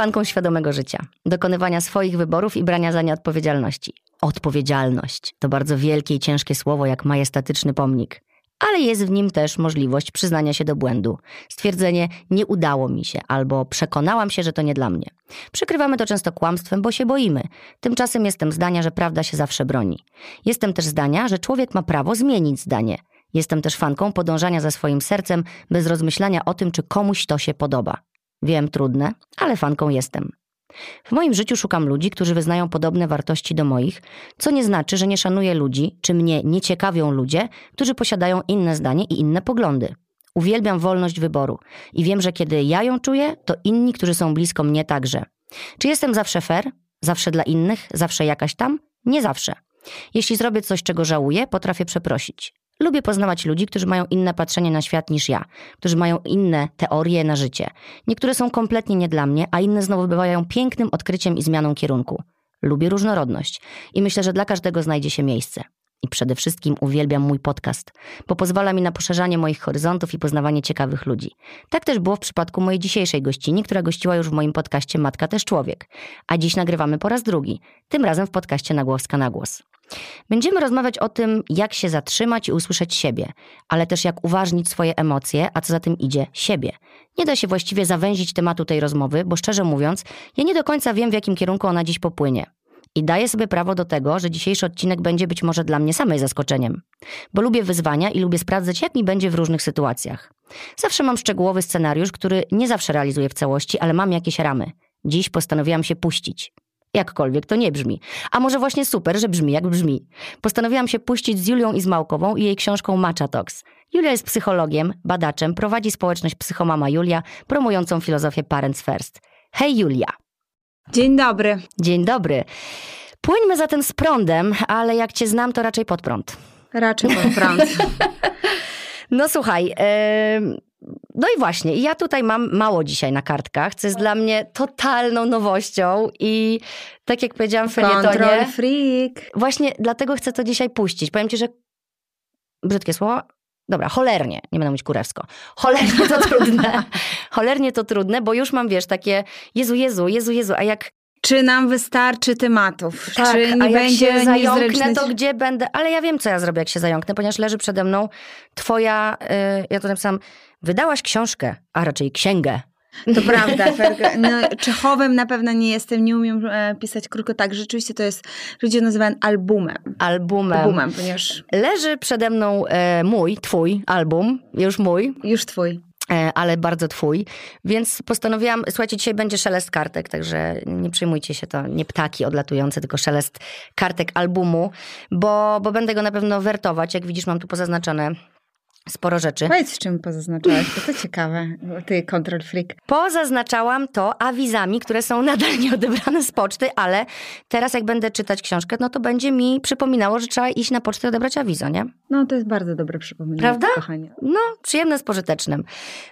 fanką świadomego życia, dokonywania swoich wyborów i brania za nie odpowiedzialności. Odpowiedzialność to bardzo wielkie i ciężkie słowo, jak majestatyczny pomnik ale jest w nim też możliwość przyznania się do błędu. Stwierdzenie nie udało mi się albo przekonałam się, że to nie dla mnie. Przykrywamy to często kłamstwem, bo się boimy. Tymczasem jestem zdania, że prawda się zawsze broni. Jestem też zdania, że człowiek ma prawo zmienić zdanie. Jestem też fanką podążania za swoim sercem bez rozmyślania o tym, czy komuś to się podoba. Wiem, trudne, ale fanką jestem. W moim życiu szukam ludzi, którzy wyznają podobne wartości do moich, co nie znaczy, że nie szanuję ludzi, czy mnie nie ciekawią ludzie, którzy posiadają inne zdanie i inne poglądy. Uwielbiam wolność wyboru i wiem, że kiedy ja ją czuję, to inni, którzy są blisko mnie także. Czy jestem zawsze fair? Zawsze dla innych? Zawsze jakaś tam? Nie zawsze. Jeśli zrobię coś, czego żałuję, potrafię przeprosić. Lubię poznawać ludzi, którzy mają inne patrzenie na świat niż ja, którzy mają inne teorie na życie. Niektóre są kompletnie nie dla mnie, a inne znowu bywają pięknym odkryciem i zmianą kierunku. Lubię różnorodność i myślę, że dla każdego znajdzie się miejsce. I przede wszystkim uwielbiam mój podcast, bo pozwala mi na poszerzanie moich horyzontów i poznawanie ciekawych ludzi. Tak też było w przypadku mojej dzisiejszej gościni, która gościła już w moim podcaście Matka też człowiek. A dziś nagrywamy po raz drugi, tym razem w podcaście Nagłoska na głos. Będziemy rozmawiać o tym, jak się zatrzymać i usłyszeć siebie, ale też jak uważnić swoje emocje, a co za tym idzie siebie. Nie da się właściwie zawęzić tematu tej rozmowy, bo szczerze mówiąc, ja nie do końca wiem, w jakim kierunku ona dziś popłynie. I daję sobie prawo do tego, że dzisiejszy odcinek będzie być może dla mnie samej zaskoczeniem. Bo lubię wyzwania i lubię sprawdzać, jak mi będzie w różnych sytuacjach. Zawsze mam szczegółowy scenariusz, który nie zawsze realizuję w całości, ale mam jakieś ramy. Dziś postanowiłam się puścić. Jakkolwiek to nie brzmi. A może właśnie super, że brzmi jak brzmi. Postanowiłam się puścić z Julią Izmałkową i jej książką Matcha Talks. Julia jest psychologiem, badaczem, prowadzi społeczność Psychomama Julia, promującą filozofię Parents First. Hej Julia! Dzień dobry. Dzień dobry. Płyńmy zatem z prądem, ale jak cię znam, to raczej pod prąd. Raczej pod prąd. no słuchaj, yy, no i właśnie, ja tutaj mam mało dzisiaj na kartkach, co jest dla mnie totalną nowością i tak jak powiedziałam w felietonie... Freak. Właśnie dlatego chcę to dzisiaj puścić. Powiem ci, że brzydkie słowo, Dobra, cholernie, nie będę mówić kurewsko. Cholernie to trudne. cholernie to trudne, bo już mam, wiesz, takie Jezu, Jezu, Jezu, Jezu, a jak czy nam wystarczy tematów? Tak, czy nie a jak będzie się zająknę, to gdzie będę? Ale ja wiem, co ja zrobię, jak się zająknę, ponieważ leży przede mną twoja, yy, ja to napisałam, wydałaś książkę, a raczej księgę. To prawda, no, Czechowym na pewno nie jestem, nie umiem e, pisać krótko tak. Rzeczywiście to jest, ludzie nazywają albumem. Albumem. Albumem, ponieważ... Leży przede mną e, mój, twój album, już mój. Już twój. E, ale bardzo twój. Więc postanowiłam, słuchajcie, dzisiaj będzie szelest kartek, także nie przejmujcie się to, nie ptaki odlatujące, tylko szelest kartek albumu, bo, bo będę go na pewno wertować. Jak widzisz, mam tu pozaznaczone sporo rzeczy. Powiedz, czym pozaznaczyłaś, to to ciekawe, ty control freak. Pozaznaczałam to awizami, które są nadal nieodebrane z poczty, ale teraz jak będę czytać książkę, no to będzie mi przypominało, że trzeba iść na pocztę i odebrać awizo, nie? No to jest bardzo dobre przypomnienie. Prawda? Kochanie. No, przyjemne z pożytecznym.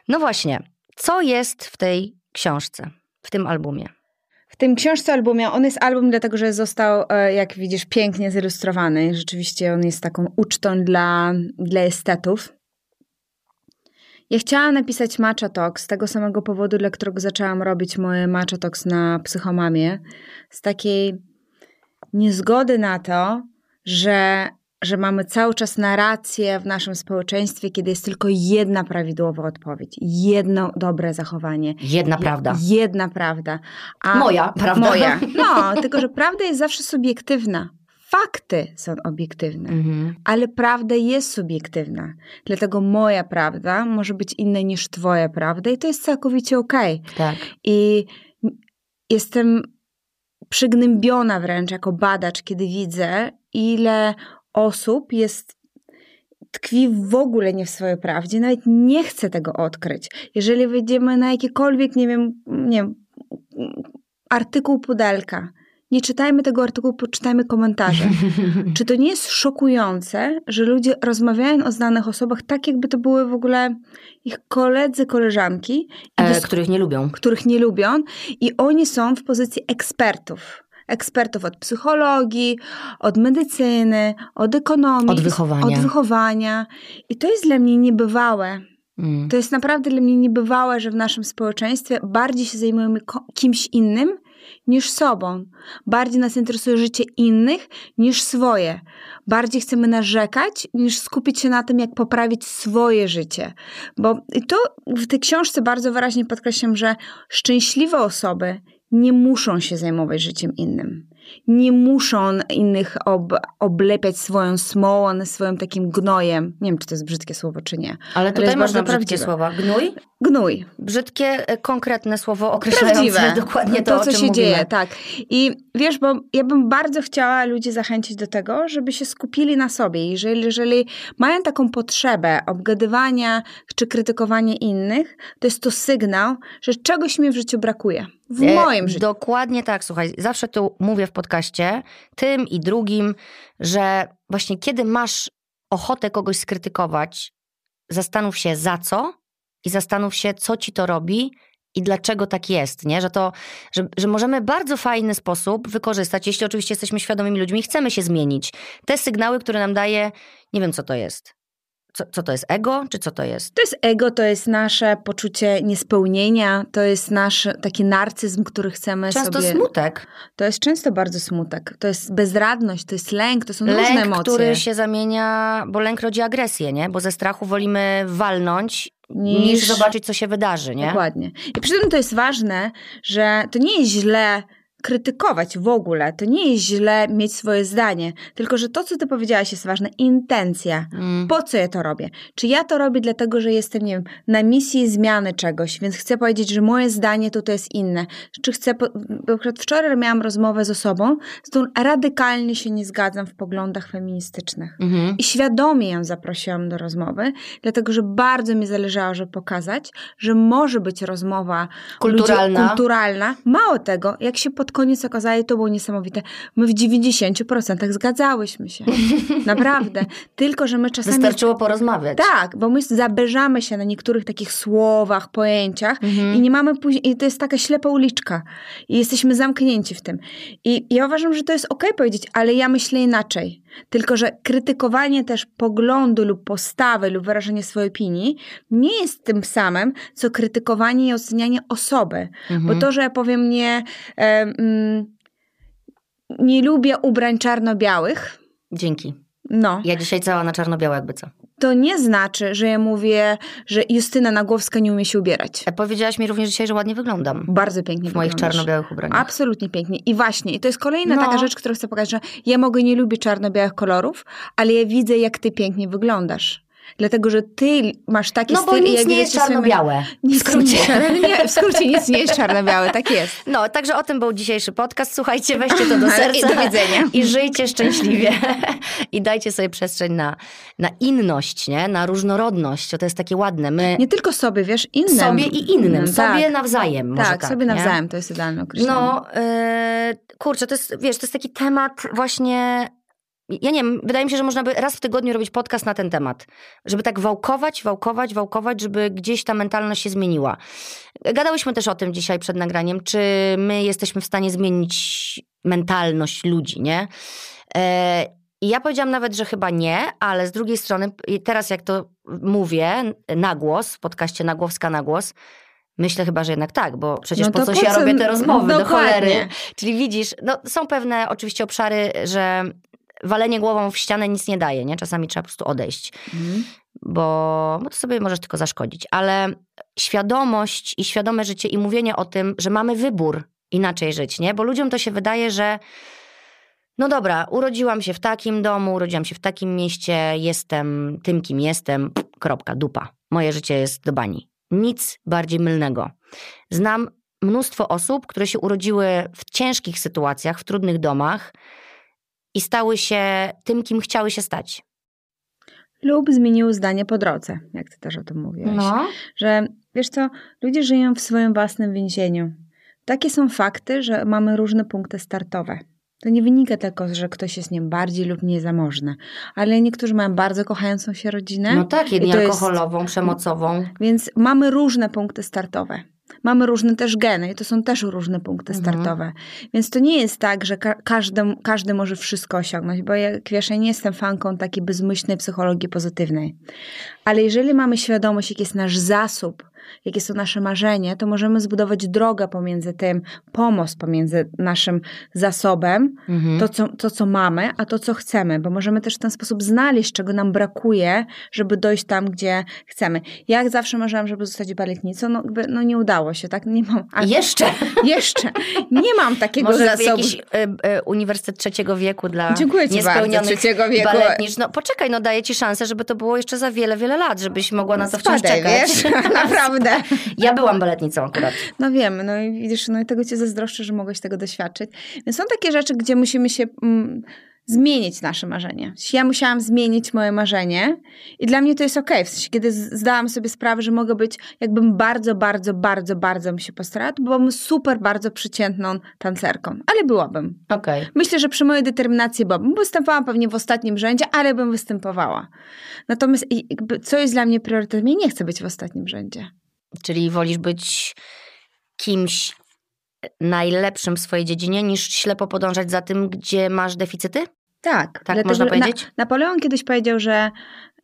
No właśnie, co jest w tej książce, w tym albumie? W tym książce albumie, on jest album dlatego, że został, e, jak widzisz, pięknie zilustrowany. Rzeczywiście on jest taką ucztą dla, dla estetów. Ja chciałam napisać Matcha Talks z tego samego powodu, dla którego zaczęłam robić moje Matcha Talks na psychomamie. Z takiej niezgody na to, że, że mamy cały czas narrację w naszym społeczeństwie, kiedy jest tylko jedna prawidłowa odpowiedź, jedno dobre zachowanie. Jedna prawda. Jedna prawda. A moja prawda. Moja. No, tylko że prawda jest zawsze subiektywna fakty są obiektywne, mhm. ale prawda jest subiektywna. Dlatego moja prawda może być inna niż twoja prawda i to jest całkowicie okej. Okay. Tak. I jestem przygnębiona wręcz jako badacz, kiedy widzę, ile osób jest tkwi w ogóle nie w swojej prawdzie, nawet nie chce tego odkryć. Jeżeli wejdziemy na jakikolwiek, nie wiem, nie wiem artykuł pudelka, nie czytajmy tego artykułu, poczytajmy komentarze. Czy to nie jest szokujące, że ludzie rozmawiają o znanych osobach tak, jakby to były w ogóle ich koledzy, koleżanki, e, których nie lubią. Których nie lubią i oni są w pozycji ekspertów ekspertów od psychologii, od medycyny, od ekonomii, od wychowania. od wychowania. I to jest dla mnie niebywałe. Mm. To jest naprawdę dla mnie niebywałe, że w naszym społeczeństwie bardziej się zajmujemy kimś innym niż sobą. Bardziej nas interesuje życie innych niż swoje. Bardziej chcemy narzekać niż skupić się na tym, jak poprawić swoje życie. Bo to w tej książce bardzo wyraźnie podkreślam, że szczęśliwe osoby nie muszą się zajmować życiem innym nie muszą innych ob, oblepiać swoją smołą, swoim takim gnojem. Nie wiem, czy to jest brzydkie słowo, czy nie. Ale tutaj można brzydkie prawdziwe. słowa. Gnój? Gnój. Brzydkie, e, konkretne słowo określające prawdziwe. dokładnie to, to co się mówimy. dzieje. Tak. I wiesz, bo ja bym bardzo chciała ludzi zachęcić do tego, żeby się skupili na sobie. Jeżeli, jeżeli mają taką potrzebę obgadywania czy krytykowania innych, to jest to sygnał, że czegoś mi w życiu brakuje. W e, moim życiu. Dokładnie tak, słuchaj. Zawsze tu mówię w podcaście, tym i drugim, że właśnie kiedy masz ochotę kogoś skrytykować, zastanów się za co i zastanów się, co ci to robi i dlaczego tak jest, nie? Że, to, że, że możemy bardzo fajny sposób wykorzystać, jeśli oczywiście jesteśmy świadomymi ludźmi i chcemy się zmienić. Te sygnały, które nam daje, nie wiem co to jest, co, co to jest ego, czy co to jest? To jest ego, to jest nasze poczucie niespełnienia, to jest nasz taki narcyzm, który chcemy często sobie... Często smutek. To jest często bardzo smutek. To jest bezradność, to jest lęk, to są lęk, różne emocje. który się zamienia, bo lęk rodzi agresję, nie? Bo ze strachu wolimy walnąć niż, niż zobaczyć, co się wydarzy, nie? Dokładnie. I przy tym to jest ważne, że to nie jest źle krytykować w ogóle. To nie jest źle mieć swoje zdanie, tylko że to, co ty powiedziałaś, jest ważne. Intencja. Mm. Po co ja to robię? Czy ja to robię dlatego, że jestem, nie wiem, na misji zmiany czegoś, więc chcę powiedzieć, że moje zdanie tutaj jest inne. Czy chcę, po... wczoraj miałam rozmowę z osobą, z którą radykalnie się nie zgadzam w poglądach feministycznych. Mm-hmm. I świadomie ją zaprosiłam do rozmowy, dlatego, że bardzo mi zależało, żeby pokazać, że może być rozmowa kulturalna. Ludzi, kulturalna. Mało tego, jak się pod pod koniec okazało, to było niesamowite. My w 90% zgadzałyśmy się. Naprawdę. Tylko, że my czasami... Wystarczyło porozmawiać. Tak, bo my zaberzamy się na niektórych takich słowach, pojęciach mhm. i nie mamy później... I to jest taka ślepa uliczka. I jesteśmy zamknięci w tym. I ja uważam, że to jest okej okay powiedzieć, ale ja myślę inaczej. Tylko, że krytykowanie też poglądu lub postawy lub wyrażenie swojej opinii nie jest tym samym, co krytykowanie i ocenianie osoby. Mhm. Bo to, że ja powiem nie, e, mm, nie lubię ubrań czarno-białych. Dzięki. No. Ja dzisiaj cała na czarno-białe jakby co. To nie znaczy, że ja mówię, że Justyna Nagłowska nie umie się ubierać. Powiedziałaś mi również dzisiaj, że ładnie wyglądam. Bardzo pięknie W moich czarno-białych ubraniach. Absolutnie pięknie. I właśnie, i to jest kolejna no. taka rzecz, którą chcę pokazać, że ja mogę nie lubić czarno-białych kolorów, ale ja widzę, jak ty pięknie wyglądasz. Dlatego, że ty masz taki no, styl... No bo nic nie jest czarno-białe. W skrócie. Nie, w skrócie nic nie jest czarno-białe, tak jest. No, także o tym był dzisiejszy podcast. Słuchajcie, weźcie to do serca. I do widzenia. I żyjcie szczęśliwie. I dajcie sobie przestrzeń na, na inność, nie? Na różnorodność. To jest takie ładne. My... Nie tylko sobie, wiesz, innym. Sobie i innym. Sobie tak. nawzajem. Tak, tak, sobie nawzajem. Nie? To jest idealne określenie. No, yy, kurczę, to jest, wiesz, to jest taki temat właśnie ja nie wiem, wydaje mi się, że można by raz w tygodniu robić podcast na ten temat. Żeby tak wałkować, wałkować, wałkować, żeby gdzieś ta mentalność się zmieniła. Gadałyśmy też o tym dzisiaj przed nagraniem, czy my jesteśmy w stanie zmienić mentalność ludzi, nie? E, I ja powiedziałam nawet, że chyba nie, ale z drugiej strony, teraz jak to mówię na głos, w podcaście Nagłowska na głos, Myślę chyba, że jednak tak, bo przecież no po coś ja robię te rozmowy do cholery. Czyli widzisz, no, są pewne oczywiście obszary, że walenie głową w ścianę nic nie daje, nie? Czasami trzeba po prostu odejść, mhm. bo, bo to sobie możesz tylko zaszkodzić. Ale świadomość i świadome życie i mówienie o tym, że mamy wybór inaczej żyć, nie? Bo ludziom to się wydaje, że no dobra, urodziłam się w takim domu, urodziłam się w takim mieście, jestem tym, kim jestem, kropka, dupa. Moje życie jest do bani. Nic bardziej mylnego. Znam mnóstwo osób, które się urodziły w ciężkich sytuacjach, w trudnych domach, i stały się tym, kim chciały się stać. Lub zmieniły zdanie po drodze, jak ty też o tym mówiłaś. No. Że wiesz co, ludzie żyją w swoim własnym więzieniu. Takie są fakty, że mamy różne punkty startowe. To nie wynika tylko, że ktoś jest nie bardziej lub mniej zamożny, ale niektórzy mają bardzo kochającą się rodzinę. No tak, jedni alkoholową, jest... przemocową. Więc mamy różne punkty startowe. Mamy różne też geny i to są też różne punkty Mhm. startowe. Więc to nie jest tak, że ka- każdy, każdy może wszystko osiągnąć, bo jak wiesz, ja nie jestem fanką takiej bezmyślnej psychologii pozytywnej. Ale jeżeli mamy świadomość, jaki jest nasz zasób, jakie są nasze marzenia, to możemy zbudować drogę pomiędzy tym, pomost pomiędzy naszym zasobem, Mhm. to co, to, co mamy, a to, co chcemy, bo możemy też w ten sposób znaleźć, czego nam brakuje, żeby dojść tam, gdzie chcemy. Ja jak zawsze marzyłam, żeby zostać baletnicą, no, jakby, no nie udało się, tak? Nie mam. a- Jeszcze. Jeszcze. Nie mam takiego Może zasobu. jakiś y, y, uniwersytet trzeciego wieku dla Dziękuję ci niespełnionych trzeciego wieku. baletnicz. No poczekaj, no daję ci szansę, żeby to było jeszcze za wiele, wiele lat, żebyś mogła na to wciąż Spadaj, czekać. wiesz? Naprawdę. Ja byłam baletnicą akurat. No wiem, no i widzisz, no i tego cię zazdroszczę, że mogłeś tego doświadczyć. Więc są takie rzeczy, gdzie musimy się mm, zmienić nasze marzenie. Ja musiałam zmienić moje marzenie i dla mnie to jest okej. W sensie, kiedy zdałam sobie sprawę, że mogę być, jakbym bardzo, bardzo, bardzo, bardzo bym się postarała, to byłabym super bardzo przeciętną tancerką. Ale byłabym. Okej. Myślę, że przy mojej determinacji byłabym. Występowałam pewnie w ostatnim rzędzie, ale bym występowała. Natomiast co jest dla mnie priorytetem? Ja nie chcę być w ostatnim rzędzie. Czyli wolisz być kimś najlepszym w swojej dziedzinie, niż ślepo podążać za tym, gdzie masz deficyty? Tak, Tak można powiedzieć? Na, Napoleon kiedyś powiedział, że,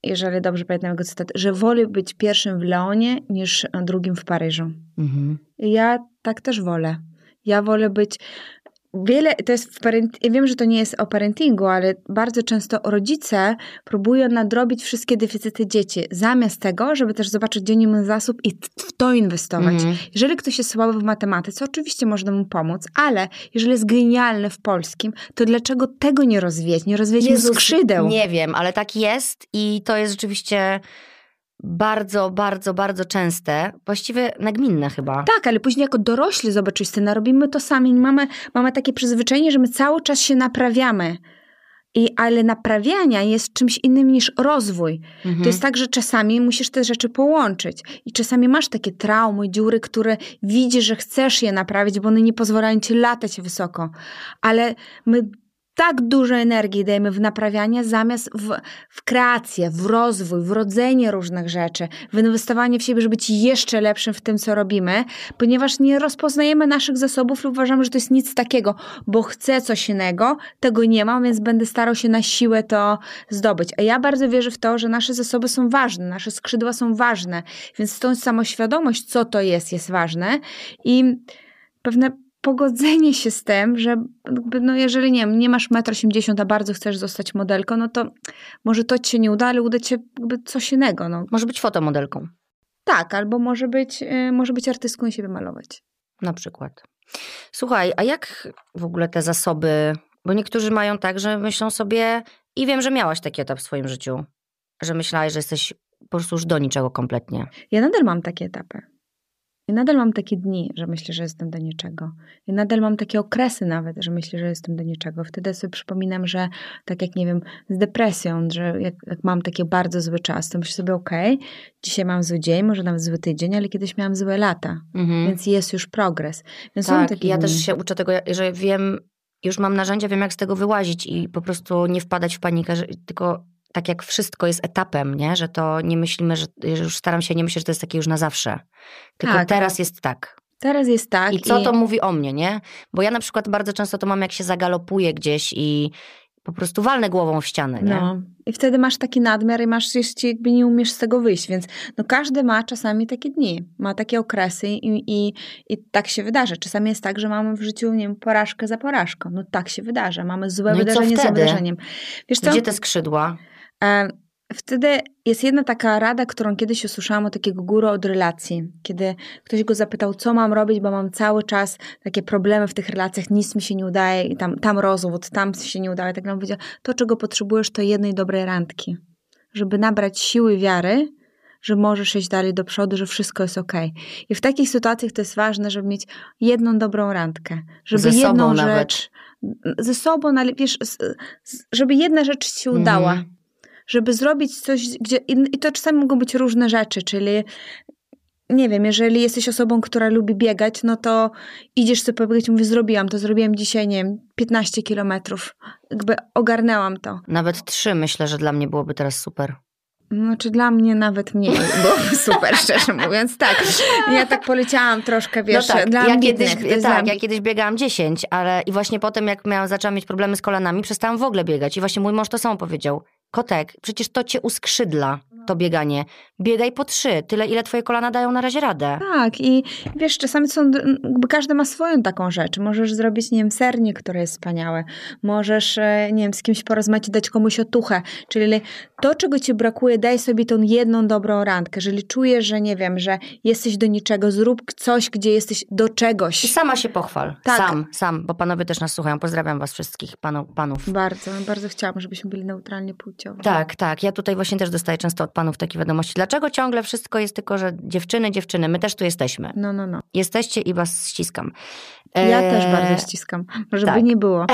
jeżeli dobrze pamiętam jego cytat, że woli być pierwszym w Leonie niż drugim w Paryżu. Mhm. Ja tak też wolę. Ja wolę być. Wiele, to jest w parent, ja wiem, że to nie jest o parentingu, ale bardzo często rodzice próbują nadrobić wszystkie deficyty dzieci, zamiast tego, żeby też zobaczyć, gdzie nie ma zasób i w to inwestować. Mhm. Jeżeli ktoś jest słaby w matematyce, oczywiście można mu pomóc, ale jeżeli jest genialny w polskim, to dlaczego tego nie rozwijać? Nie rozwijać mu Jezus, skrzydeł. Nie wiem, ale tak jest i to jest rzeczywiście bardzo, bardzo, bardzo częste, właściwie nagminne chyba. Tak, ale później jako dorośli zobaczyć scenę, robimy to sami. Mamy, mamy takie przyzwyczajenie, że my cały czas się naprawiamy. I, ale naprawiania jest czymś innym niż rozwój. Mhm. To jest tak, że czasami musisz te rzeczy połączyć. I czasami masz takie traumy, dziury, które widzisz, że chcesz je naprawić, bo one nie pozwalają ci latać wysoko. Ale my tak dużo energii dajemy w naprawianie zamiast w, w kreację, w rozwój, w rodzenie różnych rzeczy, w inwestowanie w siebie, żeby być jeszcze lepszym w tym, co robimy, ponieważ nie rozpoznajemy naszych zasobów lub uważamy, że to jest nic takiego, bo chcę coś innego, tego nie mam, więc będę starał się na siłę to zdobyć. A ja bardzo wierzę w to, że nasze zasoby są ważne, nasze skrzydła są ważne, więc tą samoświadomość, co to jest, jest ważne i pewne pogodzenie się z tym, że no jeżeli nie wiem, nie masz 1,80 m, a bardzo chcesz zostać modelką, no to może to ci się nie uda, ale uda ci się jakby coś innego. No. Może być fotomodelką Tak, albo może być, y, może być artystką i siebie malować. na przykład. Słuchaj, a jak w ogóle te zasoby, bo niektórzy mają tak, że myślą sobie i wiem, że miałaś taki etap w swoim życiu, że myślałaś, że jesteś po prostu już do niczego kompletnie. Ja nadal mam takie etapy. Ja nadal mam takie dni, że myślę, że jestem do niczego. Ja nadal mam takie okresy nawet, że myślę, że jestem do niczego. Wtedy sobie przypominam, że tak jak, nie wiem, z depresją, że jak, jak mam taki bardzo zły czas, to myślę sobie, okej, dzisiaj mam zły dzień, może nawet zły tydzień, ale kiedyś miałam złe lata, Mhm. więc jest już progres. Więc Tak, ja dni. też się uczę tego, że wiem, już mam narzędzia, wiem jak z tego wyłazić i po prostu nie wpadać w panikę, że, tylko tak jak wszystko jest etapem, nie? że to nie myślimy, że, już staram się nie myśleć, że to jest takie już na zawsze. Tylko Tak. teraz jest tak. Teraz jest tak. I co to mówi o mnie, nie? Bo ja na przykład bardzo często to mam, jak się zagalopuję gdzieś i po prostu walnę głową w ścianę, nie? No. I wtedy masz taki nadmiar i masz jeszcze jakby nie umiesz z tego wyjść, więc no każdy ma czasami takie dni, ma takie okresy i, i, i tak się wydarza. Czasami jest tak, że mamy w życiu, nie wiem, porażkę za porażką. No tak się wydarza. Mamy złe No i wydarzenie za wydarzeniem. Wiesz co? Gdzie te skrzydła? E, Wtedy jest jedna taka rada, którą kiedyś usłyszałam od takiego guru od relacji, kiedy ktoś go zapytał, co mam robić, bo mam cały czas takie problemy w tych relacjach, nic mi się nie udaje i tam, tam rozwód, tam się nie udaje. Tak nam powiedział, to czego potrzebujesz to jednej dobrej randki, żeby nabrać siły wiary, że możesz iść dalej do przodu, że wszystko jest okej. I w takich sytuacjach to jest ważne, żeby mieć jedną dobrą randkę, żeby Ze sobą jedną nawet. rzecz ze sobą, wiesz, żeby jedna rzecz się udała Mhm. Żeby zrobić coś, gdzie. I to czasami mogą być różne rzeczy, czyli. Nie wiem, jeżeli jesteś osobą, która lubi biegać, no to idziesz sobie pobiegać i mówisz, zrobiłam to, zrobiłem dzisiaj, nie wiem, 15 kilometrów. Jakby ogarnęłam to. Nawet trzy myślę, że dla mnie byłoby teraz super. Znaczy dla mnie nawet mniej byłoby super, szczerze mówiąc. Tak, ja tak poleciałam troszkę, wiesz, no tak, dla ja kiedyś, dla tak, ja kiedyś biegałam 10, ale i właśnie potem jak miałam, zaczęłam mieć problemy z kolanami, przestałam w ogóle biegać. I właśnie mój mąż to samo powiedział. Kotek, przecież to cię uskrzydla, to bieganie. Biegaj po trzy, tyle ile twoje kolana dają na razie radę. Tak, i wiesz, czasami są, jakby każdy ma swoją taką rzecz. Możesz zrobić, nie wiem, sernik, który jest wspaniały. Możesz, e, nie wiem, z kimś porozmawiać i dać komuś otuchę. Czyli to, czego ci brakuje, daj sobie tą jedną dobrą randkę. Jeżeli czujesz, że nie wiem, że jesteś do niczego, zrób coś, gdzie jesteś do czegoś. I sama się pochwal. Tak. Sam, sam, bo panowie też nas słuchają. Pozdrawiam was wszystkich, panu, panów. Bardzo, bardzo chciałam, żebyśmy byli neutralnie płciowo. Tak, tak. Ja tutaj właśnie też dostaję często panów takie wiadomości. Dlaczego ciągle wszystko jest tylko, że dziewczyny, dziewczyny, my też tu jesteśmy. No, no, no. Jesteście i was ściskam. Ja E, też bardzo ściskam, żeby tak. nie było.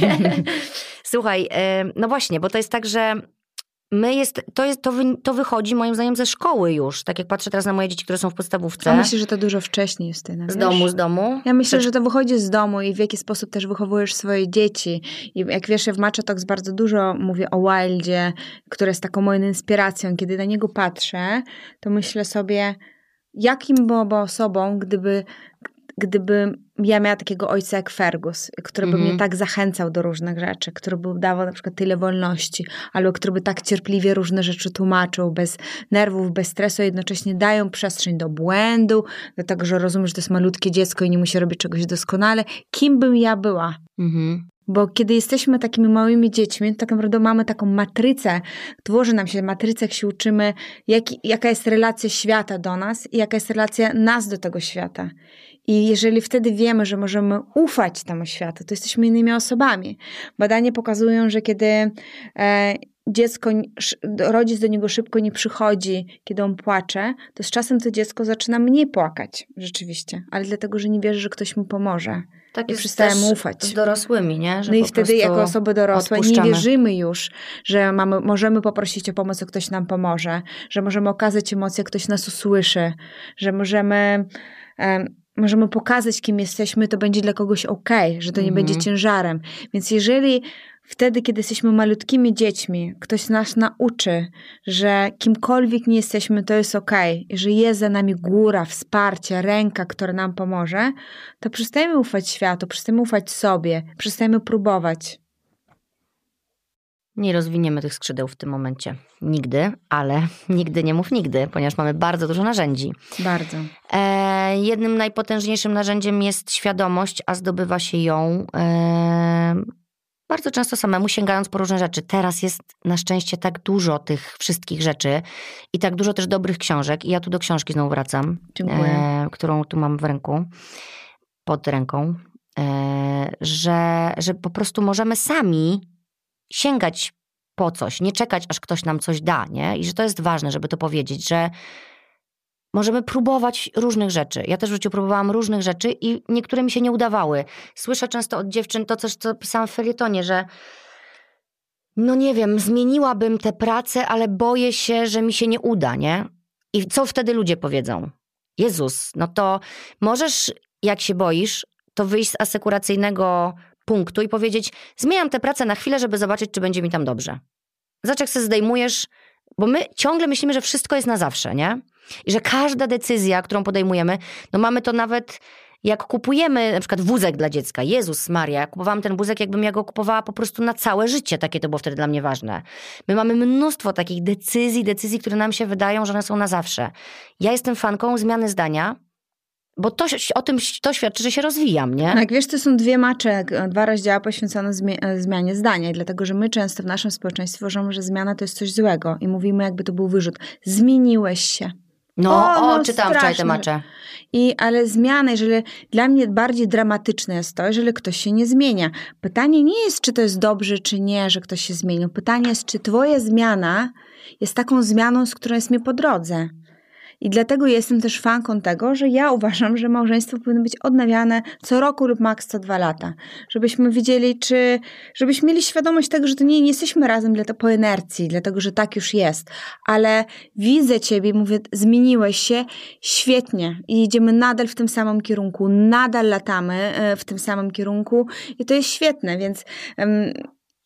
Słuchaj, e, no właśnie, bo to jest tak, że my jest, to, jest to, wy, to wychodzi moim zdaniem ze szkoły już. Tak jak patrzę teraz na moje dzieci, które są w podstawówce. Ja myślę, że to dużo wcześniej jest. z domu, z domu. Ja myślę, To- że to wychodzi z domu i w jaki sposób też wychowujesz swoje dzieci. I jak wiesz, ja w Matcha Talks bardzo dużo mówię o Wildzie, który jest taką moją inspiracją. Kiedy na niego patrzę, to myślę sobie, jakim byłoby osobą, gdyby, gdyby ja miała takiego ojca jak Fergus, który by Mhm. mnie tak zachęcał do różnych rzeczy, który by dawał na przykład tyle wolności, albo który by tak cierpliwie różne rzeczy tłumaczył, bez nerwów, bez stresu, a jednocześnie dają przestrzeń do błędu, do tego, że rozumiem, że to jest malutkie dziecko i nie musi robić czegoś doskonale. Kim bym ja była? Mhm. Bo kiedy jesteśmy takimi małymi dziećmi, to tak naprawdę mamy taką matrycę, tworzy nam się matrycę, jak się uczymy, jaki, jaka jest relacja świata do nas i jaka jest relacja nas do tego świata. I jeżeli wtedy wiemy, że możemy ufać temu światu, to jesteśmy innymi osobami. Badania pokazują, że kiedy e, dziecko, rodzic do niego szybko nie przychodzi, kiedy on płacze, to z czasem to dziecko zaczyna mniej płakać, rzeczywiście, ale dlatego, że nie wierzy, że ktoś mu pomoże. Tak I jest przestałem też ufać. Z dorosłymi, nie? Że No i wtedy jako osoby dorosłe nie wierzymy już, że mamy, możemy poprosić o pomoc, a ktoś nam pomoże, że możemy okazać emocje, ktoś nas usłyszy, że możemy, em, możemy pokazać, kim jesteśmy, to będzie dla kogoś ok, że to nie Mhm. będzie ciężarem. Więc jeżeli wtedy, kiedy jesteśmy malutkimi dziećmi, ktoś nas nauczy, że kimkolwiek nie jesteśmy, to jest ok, że jest za nami góra, wsparcie, ręka, która nam pomoże, to przestajemy ufać światu, przestajemy ufać sobie, przestajemy próbować. Nie rozwiniemy tych skrzydeł w tym momencie. Nigdy, ale nigdy nie mów nigdy, ponieważ mamy bardzo dużo narzędzi. Bardzo. E, jednym najpotężniejszym narzędziem jest świadomość, a zdobywa się ją e, bardzo często samemu, sięgając po różne rzeczy. Teraz jest na szczęście tak dużo tych wszystkich rzeczy i tak dużo też dobrych książek. I ja tu do książki znowu wracam, Dziękuję. e, którą tu mam w ręku, pod ręką, e, że, że po prostu możemy sami sięgać po coś, nie czekać, aż ktoś nam coś da, nie? I że to jest ważne, żeby to powiedzieć, że możemy próbować różnych rzeczy. Ja też w życiu próbowałam różnych rzeczy i niektóre mi się nie udawały. Słyszę często od dziewczyn to coś, co pisałam w felietonie, że no nie wiem, zmieniłabym tę pracę, ale boję się, że mi się nie uda, nie? I co wtedy ludzie powiedzą? Jezus, no to możesz, jak się boisz, to wyjść z asekuracyjnego punktu i powiedzieć, zmieniam tę pracę na chwilę, żeby zobaczyć, czy będzie mi tam dobrze. Zobacz, jak sobie zdejmujesz, bo my ciągle myślimy, że wszystko jest na zawsze, nie? I że każda decyzja, którą podejmujemy, no mamy to nawet jak kupujemy na przykład wózek dla dziecka. Jezus Maria, ja kupowałam ten wózek, jakbym ja go kupowała po prostu na całe życie. Takie to było wtedy dla mnie ważne. My mamy mnóstwo takich decyzji, decyzji, które nam się wydają, że one są na zawsze. Ja jestem fanką zmiany zdania, bo to, o tym to świadczy, że się rozwijam, nie? Jak wiesz, to są dwie macze, dwa rozdziały poświęcone zmie- e, zmianie zdania, dlatego że my często w naszym społeczeństwie uważamy, że zmiana to jest coś złego i mówimy, jakby to był wyrzut. Zmieniłeś się. No, O, o, no, czytałam wczoraj te macze. I, ale zmiana, jeżeli dla mnie bardziej dramatyczne jest to, jeżeli ktoś się nie zmienia. Pytanie nie jest, czy to jest dobrze, czy nie, że ktoś się zmienił. Pytanie jest, czy twoja zmiana jest taką zmianą, z którą jest mi po drodze. I dlatego jestem też fanką tego, że ja uważam, że małżeństwo powinno być odnawiane co roku lub maks co dwa lata. Żebyśmy widzieli, czy, żebyśmy mieli świadomość tego, że to nie, nie jesteśmy razem dla to po inercji, dlatego że tak już jest. Ale widzę ciebie, mówię, zmieniłeś się, świetnie. I idziemy nadal w tym samym kierunku, nadal latamy e, w tym samym kierunku i to jest świetne, więc em,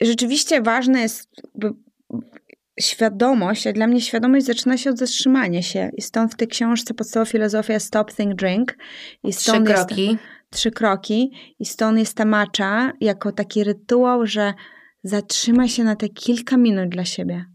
rzeczywiście ważne jest świadomość, a dla mnie świadomość zaczyna się od zatrzymania się. I stąd w tej książce podstawowa filozofia Stop, Think, Drink. I stąd Trzy kroki. Jest, trzy kroki. I stąd jest ta macza jako taki rytuał, że zatrzyma się na te kilka minut dla siebie.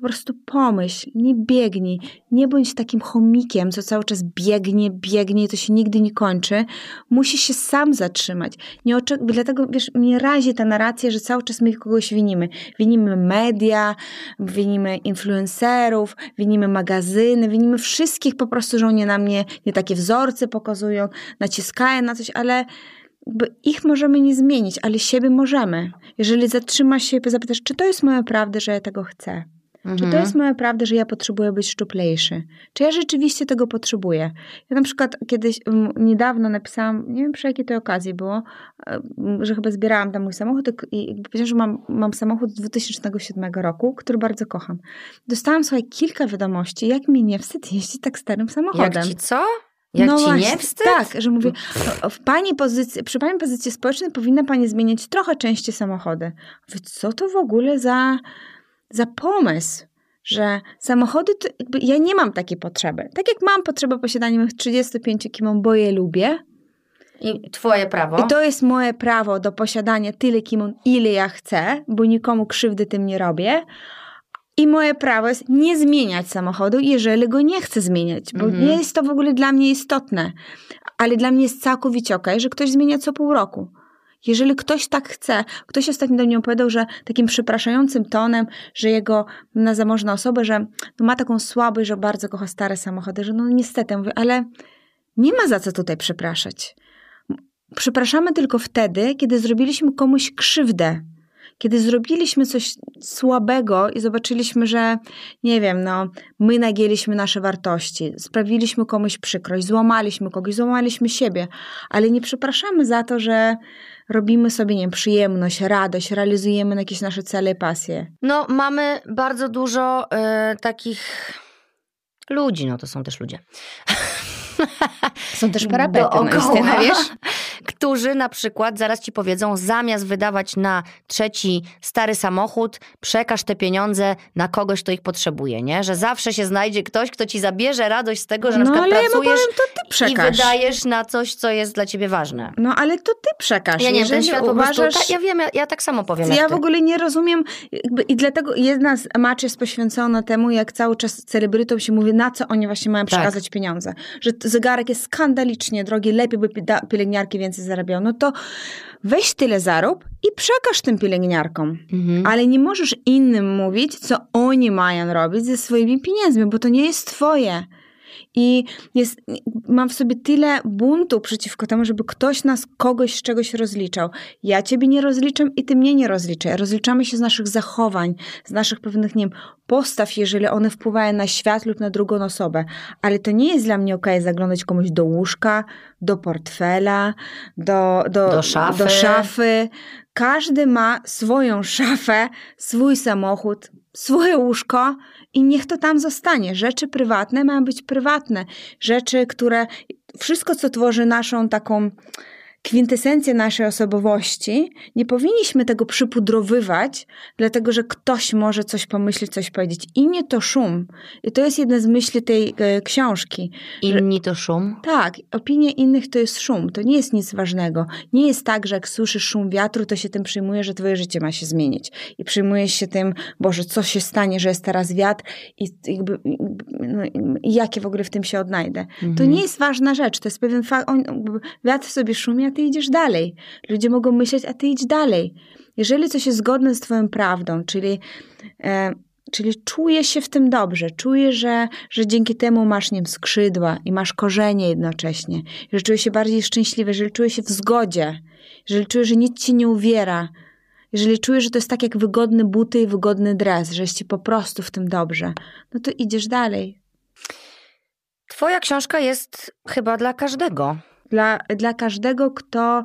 Po prostu pomyśl, nie biegnij, nie bądź takim chomikiem, co cały czas biegnie, biegnie, to się nigdy nie kończy. Musisz się sam zatrzymać. Nie oczek- dlatego, wiesz, mnie razi ta narracja, że cały czas my kogoś winimy. Winimy media, winimy influencerów, winimy magazyny, winimy wszystkich po prostu, że oni na mnie nie takie wzorce pokazują, naciskają na coś, ale ich możemy nie zmienić, ale siebie możemy. Jeżeli zatrzymasz się i zapytasz, czy to jest moja prawda, że ja tego chcę? Mhm. Czy to jest moja prawda, że ja potrzebuję być szczuplejszy? Czy ja rzeczywiście tego potrzebuję? Ja na przykład kiedyś, niedawno napisałam, nie wiem przy jakiej to okazji było, że chyba zbierałam tam mój samochód i powiedziałam, że mam, mam samochód z 2007 roku, który bardzo kocham. Dostałam sobie kilka wiadomości, jak mi nie wstyd jeździć tak starym samochodem. Jak ci co? Jak no ci właśnie, nie wstyd? Tak, że mówię, w pani pozycji, przy pani pozycji społecznej powinna pani zmieniać trochę częściej samochody. Mówię, co to w ogóle za za pomysł, że samochody, to jakby ja nie mam takiej potrzeby. Tak jak mam potrzebę posiadania mych 35 kimon, bo je lubię. I twoje prawo. I to jest moje prawo do posiadania tyle kimon, ile ja chcę, bo nikomu krzywdy tym nie robię. I moje prawo jest nie zmieniać samochodu, jeżeli go nie chcę zmieniać, bo -hmm. nie jest to w ogóle dla mnie istotne. Ale dla mnie jest całkowicie okej, okay, że ktoś zmienia co pół roku. Jeżeli ktoś tak chce, ktoś ostatnio do mnie opowiadał, że takim przepraszającym tonem, że jego na zamożna osoba, że no ma taką słabość, że bardzo kocha stare samochody, że no niestety, mówię, ale nie ma za co tutaj przepraszać. Przepraszamy tylko wtedy, kiedy zrobiliśmy komuś krzywdę. Kiedy zrobiliśmy coś słabego i zobaczyliśmy, że nie wiem, no, my nagięliśmy nasze wartości, sprawiliśmy komuś przykrość, złamaliśmy kogoś, złamaliśmy siebie, ale nie przepraszamy za to, że robimy sobie, nie wiem, przyjemność, radość, realizujemy jakieś nasze cele i pasje. No, mamy bardzo dużo y, takich ludzi, no to są też ludzie. Są też parapety, no, Justyna, wiesz? Którzy na przykład zaraz ci powiedzą, zamiast wydawać na trzeci stary samochód, przekaż te pieniądze na kogoś, kto ich potrzebuje, nie? Że zawsze się znajdzie ktoś, kto ci zabierze radość z tego, że no, na przykład ale pracujesz ja powiem, to ty przekaż. i wydajesz na coś, co jest dla ciebie ważne. No ale to ty przekaż. Ja nie, ten świat uważasz... po prostu, ja wiem, ja, ja, tak samo powiem. Ja w ogóle nie rozumiem jakby, i dlatego jedna z match jest poświęcona temu, jak cały czas celebrytom się mówi, na co oni właśnie mają tak. przekazać tak. pieniądze. Że zegarek jest skandalicznie drogi, lepiej by pielęgniarki więcej zarabiały. No to weź tyle zarób i przekaż tym pielęgniarkom. Mhm. Ale nie możesz innym mówić, co oni mają robić ze swoimi pieniędzmi, bo to nie jest twoje. I jest, mam w sobie tyle buntu przeciwko temu, żeby ktoś nas kogoś z czegoś rozliczał. Ja ciebie nie rozliczam i ty mnie nie rozliczaj. Rozliczamy się z naszych zachowań, z naszych pewnych, nie wiem, postaw, jeżeli one wpływają na świat lub na drugą osobę. Ale to nie jest dla mnie okej okay, zaglądać komuś do łóżka, do portfela, do, do, do, szafy. do szafy. Każdy ma swoją szafę, swój samochód, swoje łóżko i niech to tam zostanie. Rzeczy prywatne mają być prywatne. Rzeczy, które wszystko, co tworzy naszą taką kwintesencję naszej osobowości, nie powinniśmy tego przypudrowywać, dlatego że ktoś może coś pomyśleć, coś powiedzieć. Inni to szum. I to jest jedna z myśli tej e, książki. Inni że, to szum? Tak. Opinie innych to jest szum. To nie jest nic ważnego. Nie jest tak, że jak słyszysz szum wiatru, to się tym przyjmuje, że twoje życie ma się zmienić. I przyjmujesz się tym, Boże, co się stanie, że jest teraz wiatr i jakby, no, jakie w ogóle w tym się odnajdę. Mhm. To nie jest ważna rzecz. To jest pewien fakt. Wiatr sobie szumi, a ty idziesz dalej. Ludzie mogą myśleć, a ty idź dalej. Jeżeli coś jest zgodne z twoją prawdą, czyli, e, czyli czujesz się w tym dobrze, czujesz, że, że dzięki temu masz nie skrzydła i masz korzenie jednocześnie, że czujesz się bardziej szczęśliwy, jeżeli czujesz się w zgodzie, jeżeli czujesz, że nic ci nie uwiera, jeżeli czujesz, że to jest tak jak wygodne buty i wygodny dres, że jest ci po prostu w tym dobrze, no to idziesz dalej. Twoja książka jest chyba dla każdego dla, dla każdego, kto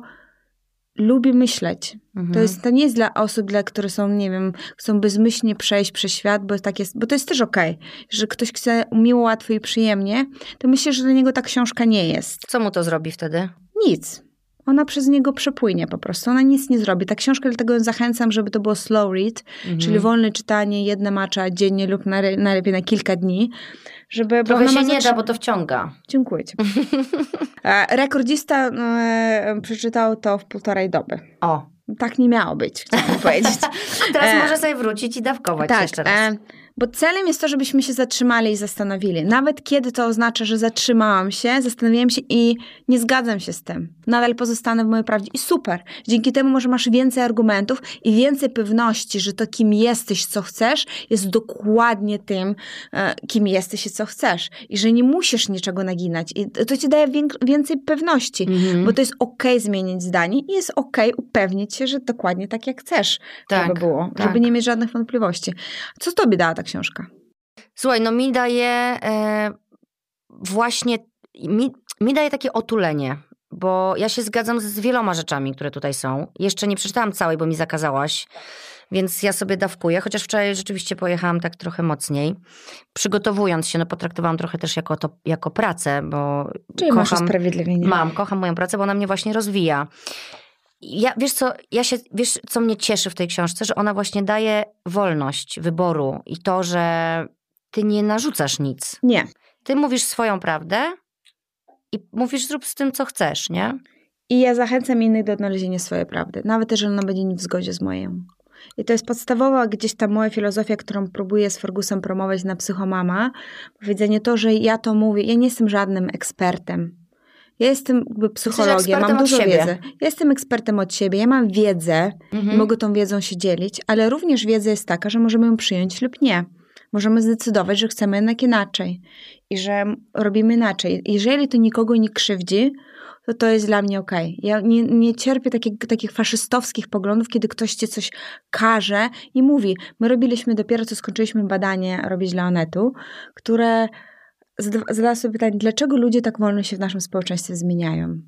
lubi myśleć. Mhm. To, jest, to nie jest dla osób, dla, które są, nie wiem, chcą bezmyślnie przejść przez świat, bo, tak jest, bo to jest też okej. Okay. Że ktoś chce miło, łatwo i przyjemnie, to myślę, że dla niego ta książka nie jest. Co mu to zrobi wtedy? Nic. Ona przez niego przepłynie po prostu. Ona nic nie zrobi. Ta książka, dlatego zachęcam, żeby to było slow read, Mhm. czyli wolne czytanie, jedne macza dziennie lub najlepiej na kilka dni. Żeby, bo Trochę ona się nie zatrzy- da, bo to wciąga. Dziękuję ci. E, Rekordzista e, przeczytał to w półtorej doby. O, Tak nie miało być, chciałam powiedzieć. a teraz E, może sobie wrócić i dawkować tak, jeszcze raz. e, bo celem jest to, żebyśmy się zatrzymali i zastanowili. Nawet kiedy to oznacza, że zatrzymałam się, zastanowiłam się i nie zgadzam się z tym. Nadal pozostanę w mojej prawdzie i super. Dzięki temu może masz więcej argumentów i więcej pewności, że to kim jesteś, co chcesz, jest dokładnie tym, e, kim jesteś i co chcesz. I że nie musisz niczego naginać. I to ci daje więcej pewności. Mhm. Bo to jest okej zmienić zdanie i jest okej upewnić się, że dokładnie tak jak chcesz, Tak, żeby było, tak. żeby nie mieć żadnych wątpliwości. Co tobie dała ta książka? Słuchaj, no mi daje e, właśnie, mi, mi daje takie otulenie, bo ja się zgadzam z wieloma rzeczami, które tutaj są. Jeszcze nie przeczytałam całej, bo mi zakazałaś, więc ja sobie dawkuję, chociaż wczoraj rzeczywiście pojechałam tak trochę mocniej. Przygotowując się, no potraktowałam trochę też jako, to, jako pracę, bo Czyli masz kocham, usprawiedliwienie. Mam, kocham moją pracę, bo ona mnie właśnie rozwija. Ja, wiesz co, ja się, wiesz, co mnie cieszy w tej książce, że ona właśnie daje wolność wyboru i to, że ty nie narzucasz nic. Nie. Ty mówisz swoją prawdę i mówisz zrób z tym, co chcesz, nie? I ja zachęcam innych do odnalezienia swojej prawdy, nawet jeżeli ona będzie nie w zgodzie z moją. I to jest podstawowa gdzieś ta moja filozofia, którą próbuję z Fergusem promować na Psychomama. Powiedzenie to, że ja to mówię, ja nie jestem żadnym ekspertem. Ja jestem jakby psychologiem, mam dużo wiedzy. Ja jestem ekspertem od siebie, ja mam wiedzę, Mhm. mogę tą wiedzą się dzielić, ale również wiedza jest taka, że możemy ją przyjąć lub nie. Możemy zdecydować, że chcemy jednak inaczej i że robimy inaczej. Jeżeli to nikogo nie krzywdzi, to to jest dla mnie okej. Ja nie, nie cierpię takich, takich faszystowskich poglądów, kiedy ktoś ci coś każe i mówi. My robiliśmy dopiero co skończyliśmy badanie robić dla Onetu, które zadała sobie pytanie, dlaczego ludzie tak wolno się w naszym społeczeństwie zmieniają.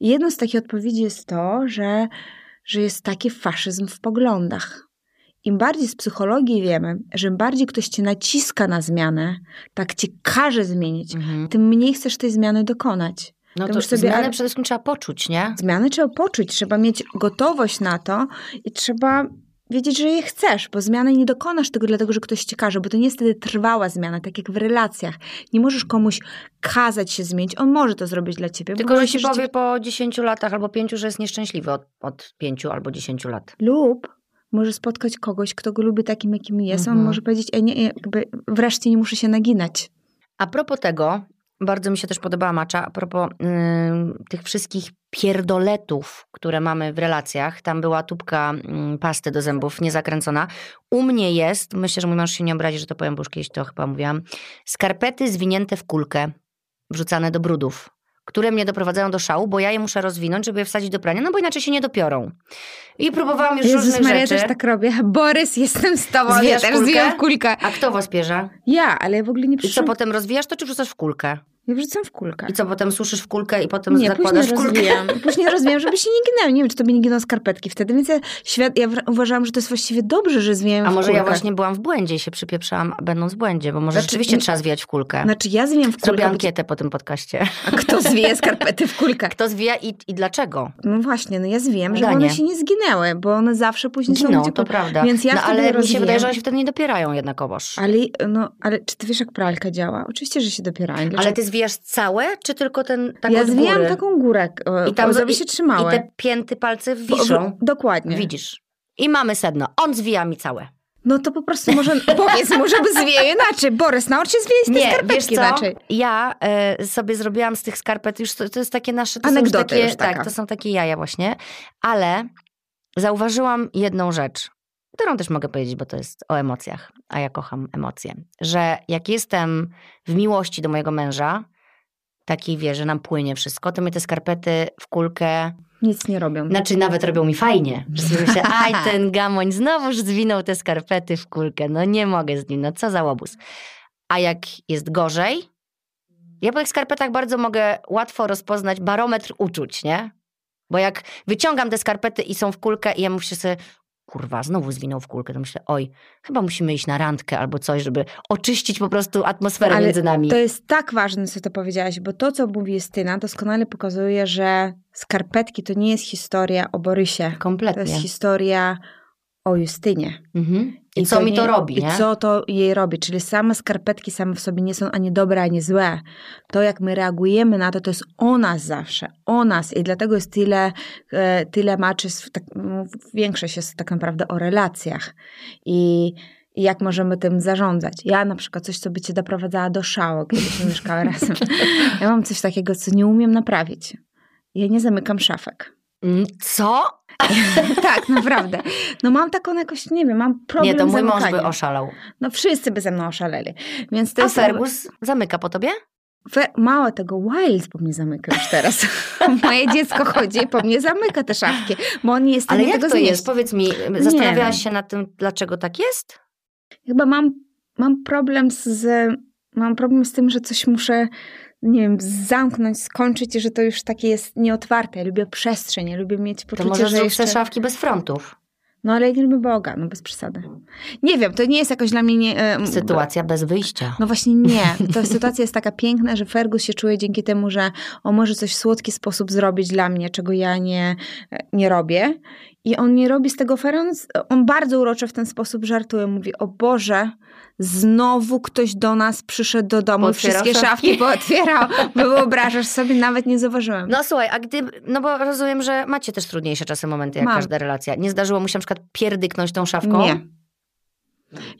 I jedną z takich odpowiedzi jest to, że, że jest taki faszyzm w poglądach. Im bardziej z psychologii wiemy, że im bardziej ktoś cię naciska na zmianę, tak cię każe zmienić, Mhm. tym mniej chcesz tej zmiany dokonać. No to to sobie- zmianę przede wszystkim trzeba poczuć, nie? Zmiany trzeba poczuć, trzeba mieć gotowość na to i trzeba wiedzieć, że je chcesz, bo zmiany nie dokonasz tego dlatego, że ktoś ci każe, bo to nie jest wtedy trwała zmiana, tak jak w relacjach. Nie możesz komuś kazać się zmienić, on może to zrobić dla ciebie. Tylko, że ci się powie po 10 latach albo 5, że jest nieszczęśliwy od, od 5 albo 10 lat. Lub może spotkać kogoś, kto go lubi takim, jakim jest. On Mhm. może powiedzieć, e, nie, jakby wreszcie nie muszę się naginać. A propos tego, bardzo mi się też podobała macza, a propos tych wszystkich pierdoletów, które mamy w relacjach. Tam była tubka pasty do zębów, niezakręcona. U mnie jest, myślę, że mój mąż się nie obrazi, że to powiem, bo już kiedyś to chyba mówiłam, skarpety zwinięte w kulkę, wrzucane do brudów, które mnie doprowadzają do szału, bo ja je muszę rozwinąć, żeby je wsadzić do prania, no bo inaczej się nie dopiorą. I próbowałam już Jezus różnych Maria, rzeczy. też tak robię. Borys, jestem z tobą. Zwijasz ja też kulkę? zwijam w kulkę. A kto was bierze? Ja, ale ja w ogóle nie I co przyszłam. potem rozwijasz to, czy wrzucasz w kulkę? Ja wrzucam w kulkę. I co potem suszysz w kulkę i potem Nie, zakładasz później kulkę? rozwijam. Później rozwijam, żeby się nie ginęły. Nie wiem, czy tobie nie giną skarpetki wtedy, więc ja, świat, ja uważałam, że to jest właściwie dobrze, że zwijam A może kulkę. ja właśnie byłam w błędzie i się przypieprzałam, będąc w błędzie, bo może Znaczy, rzeczywiście nie- trzeba zwijać w kulkę. Znaczy ja zwijam w kulkę, Zrobię ankietę po tym podcaście. a kto zwije skarpety w kulkę? Kto zwija i, i dlaczego? No właśnie, no ja zwijam, żeby one się nie zginęły, bo one zawsze później są Giną, gdzie to po- prawda. Więc ja no, ale mi się wydaje, że one się wtedy nie dopierają jednakowoż. Ale, no, ale czy ty wiesz, jak pralka działa? Oczywiście, że się dopierają. Dlaczego? Ale ty zwijasz całe, czy tylko ten tak ja zwijam taką górę, I tam żeby się trzymały. I te pięty palce wiszą. Dokładnie. Widzisz. I mamy sedno. On zwija mi całe. No to po prostu może powiedz mu, żeby zwijał inaczej. Borys, naucz się zwijać te skarpetki co? inaczej. Ja e, sobie zrobiłam z tych skarpet, już to, to jest takie nasze, to już takie, już taka. tak, to są takie jaja właśnie, ale zauważyłam jedną rzecz, którą też mogę powiedzieć, bo to jest o emocjach, a ja kocham emocje, że jak jestem w miłości do mojego męża, takiej wie, że nam płynie wszystko, to mnie te skarpety w kulkę, Nic nie robią. znaczy nawet robią mi fajnie. Że sobie myślę, aj ten gamoń znowuż zwinął te skarpety w kulkę, no nie mogę z nim, no co za łobuz. A jak jest gorzej, ja po tych skarpetach bardzo mogę łatwo rozpoznać barometr uczuć, nie? Bo jak wyciągam te skarpety i są w kulkę i ja myślę sobie, kurwa, znowu zwinął w kulkę. To myślę, oj, chyba musimy iść na randkę albo coś, żeby oczyścić po prostu atmosferę Ale między nami. To jest tak ważne, co to powiedziałaś, bo to, co mówi Justyna, doskonale pokazuje, że skarpetki to nie jest historia o Borysie. To Kompletnie. jest historia o Justynie. Mhm. I, co mi nie- to robi, I nie? co to jej robi. Czyli same skarpetki same w sobie nie są ani dobre, ani złe. To, jak my reagujemy na to, to jest o nas zawsze. O nas. I dlatego jest tyle, e, tyle maczy, tak, większość jest tak naprawdę o relacjach. I i jak możemy tym zarządzać. Ja na przykład coś, co by cię doprowadzała do szału, gdybyśmy mieszkały razem. Ja mam coś takiego, co nie umiem naprawić. Ja nie zamykam szafek. Mm, Co? tak, naprawdę. No mam taką jakoś, nie wiem, mam problem Nie, to z mój mąż by oszalał. No wszyscy by ze mną oszaleli. Więc to A jest... Fergus zamyka po tobie? Mało tego, Wild po mnie zamyka już teraz. Moje dziecko chodzi i po mnie zamyka te szafki, bo on nie jest Ale jak tego to znieść. jest? Powiedz mi, zastanawiałaś się nad tym, dlaczego tak jest? Chyba mam, mam problem z... Mam problem z tym, że coś muszę, nie wiem, zamknąć, skończyć że to już takie jest nieotwarte. Ja lubię przestrzeń, ja lubię mieć To poczucie, może że jeszcze... szafki bez frontów. No ale ja nie lubię Boga, no bez przesady. Nie wiem, to nie jest jakoś dla mnie... Nie, e, Sytuacja bez wyjścia. No właśnie nie. Ta sytuacja jest taka piękna, że Fergus się czuje dzięki temu, że on może coś w słodki sposób zrobić dla mnie, czego ja nie, nie robię. I on nie robi z tego fera, on, bardzo uroczo w ten sposób żartuje. Mówi, o Boże, znowu ktoś do nas przyszedł do domu i Pootwierał wszystkie szafki? szafki pootwierał. Wyobrażasz sobie, nawet nie zauważyłem. No słuchaj, a gdy, no bo rozumiem, że macie też trudniejsze czasem momenty, jak Mam. każda relacja. Nie zdarzyło mu się na przykład pierdyknąć tą szafką? Nie.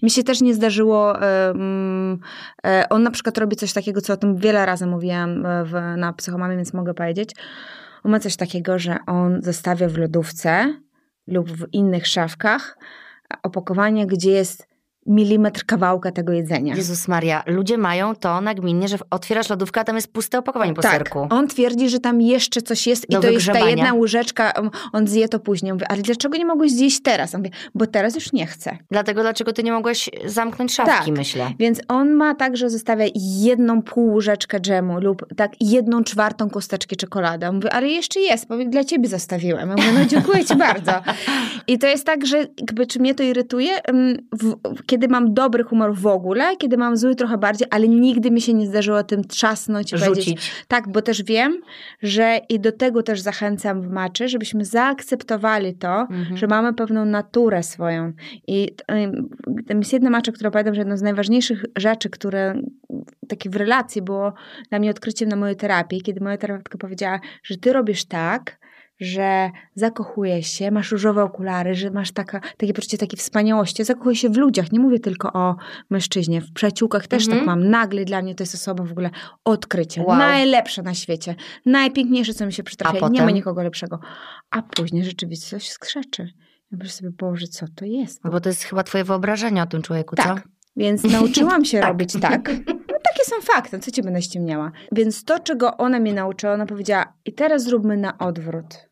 Mi się też nie zdarzyło. Um, e, on na przykład robi coś takiego, co o tym wiele razy mówiłam e, w, na psychomamie, więc mogę powiedzieć. On ma coś takiego, że on zostawia w lodówce lub w innych szafkach opakowanie, gdzie jest milimetr kawałka tego jedzenia. Jezus Maria, ludzie mają to nagminnie, że otwierasz lodówkę, a tam jest puste opakowanie po tak, serku. on twierdzi, że tam jeszcze coś jest Do i to jest ta jedna łyżeczka, on zje to później. Mówię, ale dlaczego nie mogłeś zjeść teraz? On mówi, bo teraz już nie chcę. Dlatego dlaczego ty nie mogłeś zamknąć szafki, Tak. myślę. Więc on ma tak, że zostawia jedną pół łyżeczkę dżemu lub tak jedną czwartą kosteczkę czekolady. On Mówi, ale jeszcze jest, bo dla ciebie zostawiłem. Ja mówię, no dziękuję ci bardzo. I to jest tak, że jakby, czy mnie to irytuje, Ym, w, w, kiedy mam dobry humor w ogóle, kiedy mam zły trochę bardziej, ale nigdy mi się nie zdarzyło tym trzasnąć Rzucić. tak, bo też wiem, że i do tego też zachęcam w maczy, żebyśmy zaakceptowali to, Mhm. że mamy pewną naturę swoją. I tam jest jedna macza, która pamiętam, że jedną z najważniejszych rzeczy, które takie w relacji było dla mnie odkryciem na mojej terapii, kiedy moja terapeutka powiedziała, że ty robisz tak, że zakochujesz się, masz różowe okulary, że masz taka, takie poczucie takiej wspaniałości. Zakochuję się w ludziach, nie mówię tylko o mężczyźnie. W przyjaciółkach też Mhm. tak mam. Nagle dla mnie to jest osoba w ogóle odkrycie. Wow. Najlepsza na świecie. Najpiękniejsze, co mi się przytrafia. Nie ma nikogo lepszego. A później rzeczywistość skrzeczy. Ja myślę sobie, Boże, co to jest? No bo to jest chyba twoje wyobrażenie o tym człowieku, co? Tak. Więc nauczyłam się Tak. robić tak. No, takie są fakty, co ci będę ściemniała. Więc to, czego ona mnie nauczyła, ona powiedziała, i teraz zróbmy na odwrót.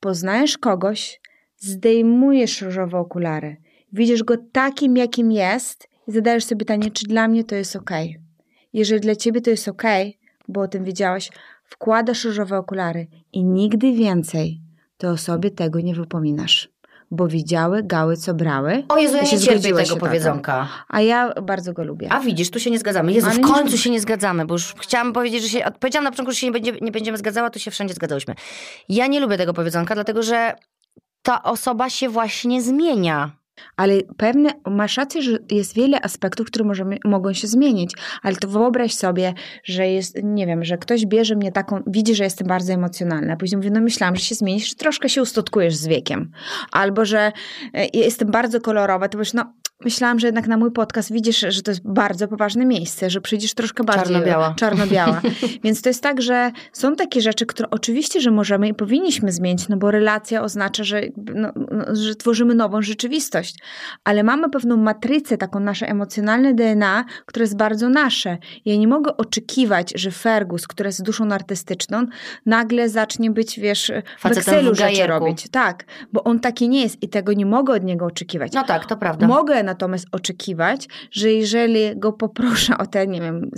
Poznajesz kogoś, zdejmujesz różowe okulary, widzisz go takim, jakim jest i zadajesz sobie pytanie, czy dla mnie to jest ok. Jeżeli dla ciebie to jest ok, bo o tym wiedziałaś, wkładasz różowe okulary i nigdy więcej to o sobie tego nie wypominasz. Bo widziały gały, co brały, O Jezu, ja się nie cierpię tego powiedzonka. a ja bardzo go lubię. A widzisz, tu się nie zgadzamy. Jezu, Ale w nie- końcu się nie zgadzamy, bo już chciałam powiedzieć, że się. Powiedziałam na początku, że się nie, będzie, nie będziemy zgadzała, to się wszędzie zgadzałyśmy. Ja nie lubię tego powiedzonka, dlatego że ta osoba się właśnie zmienia. Ale pewne, masz rację, że jest wiele aspektów, które możemy, mogą się zmienić, ale to wyobraź sobie, że jest, nie wiem, że ktoś bierze mnie taką, widzi, że jestem bardzo emocjonalna, później mówi, no myślałam, że się zmienisz, że troszkę się ustotkujesz z wiekiem. Albo, że e, jestem bardzo kolorowa, to powiesz, no myślałam, że jednak na mój podcast widzisz, że to jest bardzo poważne miejsce, że przyjdziesz troszkę bardziej Czarno-biała. czarno-biała. Więc to jest tak, że są takie rzeczy, które oczywiście, że możemy i powinniśmy zmienić, no bo relacja oznacza, że, no, no, że tworzymy nową rzeczywistość. Ale mamy pewną matrycę, taką nasze emocjonalne DNA, które jest bardzo nasze. Ja nie mogę oczekiwać, że Fergus, która jest duszą artystyczną, nagle zacznie być, wiesz, w Facetem Excelu w rzeczy robić. Tak, bo on taki nie jest i tego nie mogę od niego oczekiwać. No tak, to prawda. Mogę natomiast oczekiwać, że jeżeli go poproszę o te, nie wiem,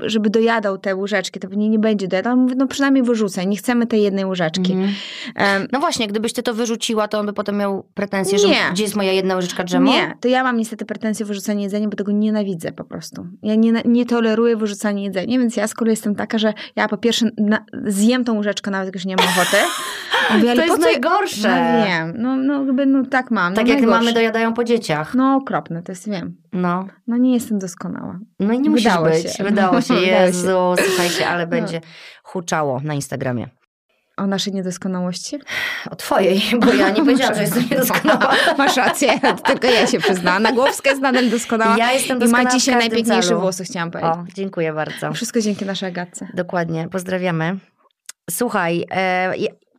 żeby dojadał te łyżeczki, to pewnie nie będzie dojadał. Mówię, no przynajmniej wyrzucaj, nie chcemy tej jednej łyżeczki. Um, no właśnie, gdybyś ty to wyrzuciła, to on by potem miał pretensje, że gdzie jest moja jedna łyżeczka dżemu? Nie, to ja mam niestety pretensje o wyrzucanie jedzenia, bo tego nienawidzę po prostu. Ja nie, nie toleruję wyrzucania jedzenia, więc ja z kolei jestem taka, że ja po pierwsze na, zjem tą łyżeczkę, nawet jak już nie mam ochoty. Mówię, to jest najgorsze. No wiem, no, no, jakby, no tak mam. Tak no, jak mamy dojadają po dzieciach. No okropne, to jest wiem. No. No nie jestem doskonała. No i nie musisz być. Się. Wydało się. Jezu, słuchajcie, ale no. będzie huczało na Instagramie. O naszej niedoskonałości? O twojej, bo ja nie powiedziałam, że jestem niedoskonała. Masz rację, tylko ja się przyznałam. Nagłowska jest nadal doskonała. Ja jestem doskonała I ma dzisiaj najpiękniejsze celu. włosy, chciałam powiedzieć. O, dziękuję bardzo. Wszystko dzięki naszej Agatce. Dokładnie, pozdrawiamy. Słuchaj, e,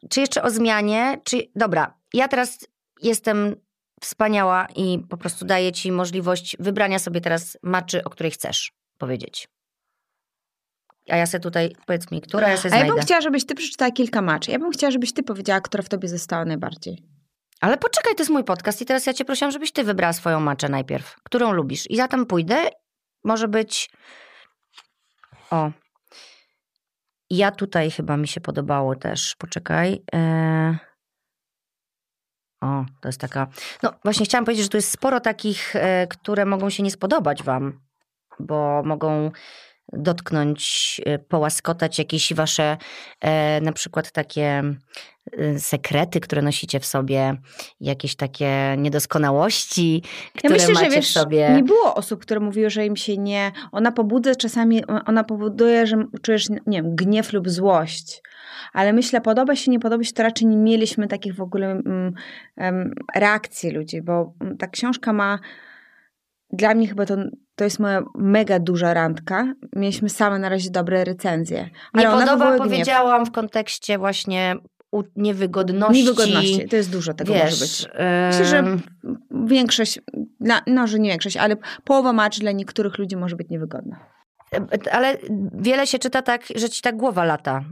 czy jeszcze o zmianie? Czy, dobra, ja teraz jestem wspaniała i po prostu daję ci możliwość wybrania sobie teraz maczy, o której chcesz powiedzieć. A ja sobie tutaj, powiedz mi, która ja sobie znajdę. A ja bym chciała, żebyś ty przeczytała kilka maczy. Ja bym chciała, żebyś ty powiedziała, która w tobie została najbardziej. Ale poczekaj, to jest mój podcast i teraz ja cię prosiłam, żebyś ty wybrała swoją maczę najpierw. Którą lubisz? I ja tam pójdę. Może być... O. Ja tutaj chyba mi się podobało też. Poczekaj. Eee... O, to jest taka. No właśnie chciałam powiedzieć, że tu jest sporo takich, e, które mogą się nie spodobać wam, bo mogą dotknąć, e, połaskotać jakieś wasze e, na przykład takie e, sekrety, które nosicie w sobie, jakieś takie niedoskonałości, które ja myślę, macie że wiesz, w sobie. Nie było osób, które mówiły, że im się nie. Ona pobudza czasami, ona powoduje, że czujesz, nie wiem, gniew lub złość. Ale myślę, podoba się, nie podoba się, to raczej nie mieliśmy takich w ogóle um, um, reakcji ludzi, bo ta książka ma dla mnie chyba to, to jest moja mega duża randka. Mieliśmy same na razie dobre recenzje. Ale nie podoba, powiedziałam w kontekście właśnie niewygodności. Niewygodności, to jest dużo tego Wiesz, może być. Myślę, że większość, no, że nie większość, ale połowa match dla niektórych ludzi może być niewygodna. Ale wiele się czyta tak, że ci tak głowa lata.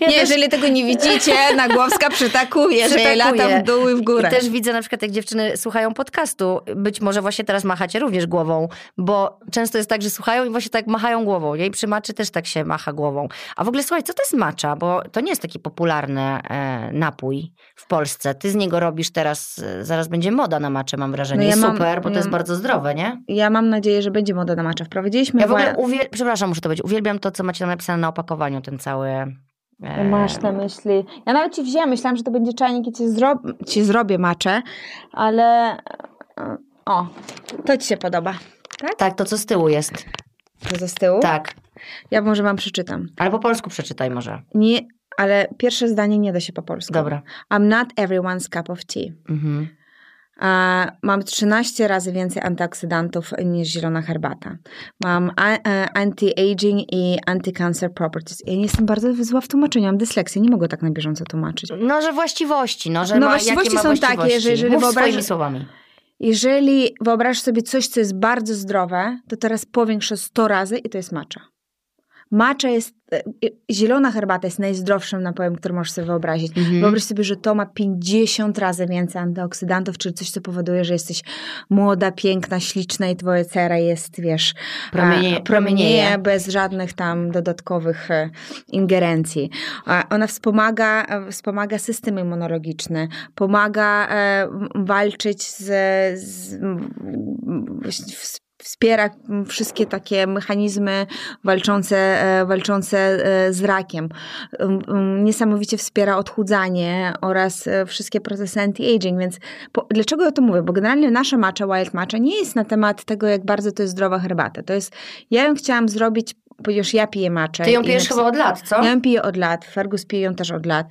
Ja nie, też... jeżeli tego nie widzicie, Nagłowska przytakuje, że jej lata w dół i w górę. I też widzę na przykład, jak dziewczyny słuchają podcastu. Być może właśnie teraz machacie również głową, bo często jest tak, że słuchają i właśnie tak machają głową. Jej przy maczy też tak się macha głową. A w ogóle słuchaj, co to jest macza? Bo to nie jest taki popularny e, napój w Polsce. Ty z niego robisz teraz, e, zaraz będzie moda na macze, mam wrażenie. No ja Super, mam, bo to ja, jest bardzo zdrowe, nie? Ja mam nadzieję, że będzie moda na macze. Wprowadziliśmy... Ja w ogóle, uwiel- przepraszam, muszę to być. Uwielbiam to, co macie tam napisane na opakowaniu, ten cały Masz na myśli. Ja nawet ci wzięłam, myślałam, że to będzie czajnik i ci, zro... ci zrobię maczę, ale o, to ci się podoba. Tak? Tak, to co z tyłu jest. To co z tyłu? Tak. Ja może wam przeczytam. Ale po polsku przeczytaj może. Nie, ale pierwsze zdanie nie da się po polsku. Dobra. I'm not everyone's cup of tea. Mhm. Mam 13 razy więcej antyoksydantów niż zielona herbata. Mam e, anti-aging i anti-cancer properties. Ja nie jestem bardzo zła w tłumaczeniu, mam dysleksję, nie mogę tak na bieżąco tłumaczyć. No, że właściwości, no, że no, ma, właściwości są właściwości? takie, że jeżeli Mów słowami. Jeżeli wyobrażasz sobie coś, co jest bardzo zdrowe, to teraz powiększę 100 razy i to jest macza. Macza jest, e, zielona herbata jest najzdrowszym napojem, który możesz sobie wyobrazić. Mhm. Wyobraź sobie, że to ma 50 razy więcej antyoksydantów, czyli coś, co powoduje, że jesteś młoda, piękna, śliczna i twoje cera jest, wiesz, promienie, promienie bez żadnych tam dodatkowych e, ingerencji. Ona wspomaga, e, wspomaga system immunologiczny, pomaga walczyć z, z wspiera wszystkie takie mechanizmy walczące, e, walczące e, z rakiem. Niesamowicie wspiera odchudzanie oraz e, wszystkie procesy anti-aging, więc po, dlaczego ja to mówię? Bo generalnie nasza macza, wild matcha nie jest na temat tego, jak bardzo to jest zdrowa herbata. To jest, ja ją chciałam zrobić ponieważ ja piję maczę. Ty ją pijesz chyba od lat, co? Ja ją piję od lat, Fergus pije ją też od lat.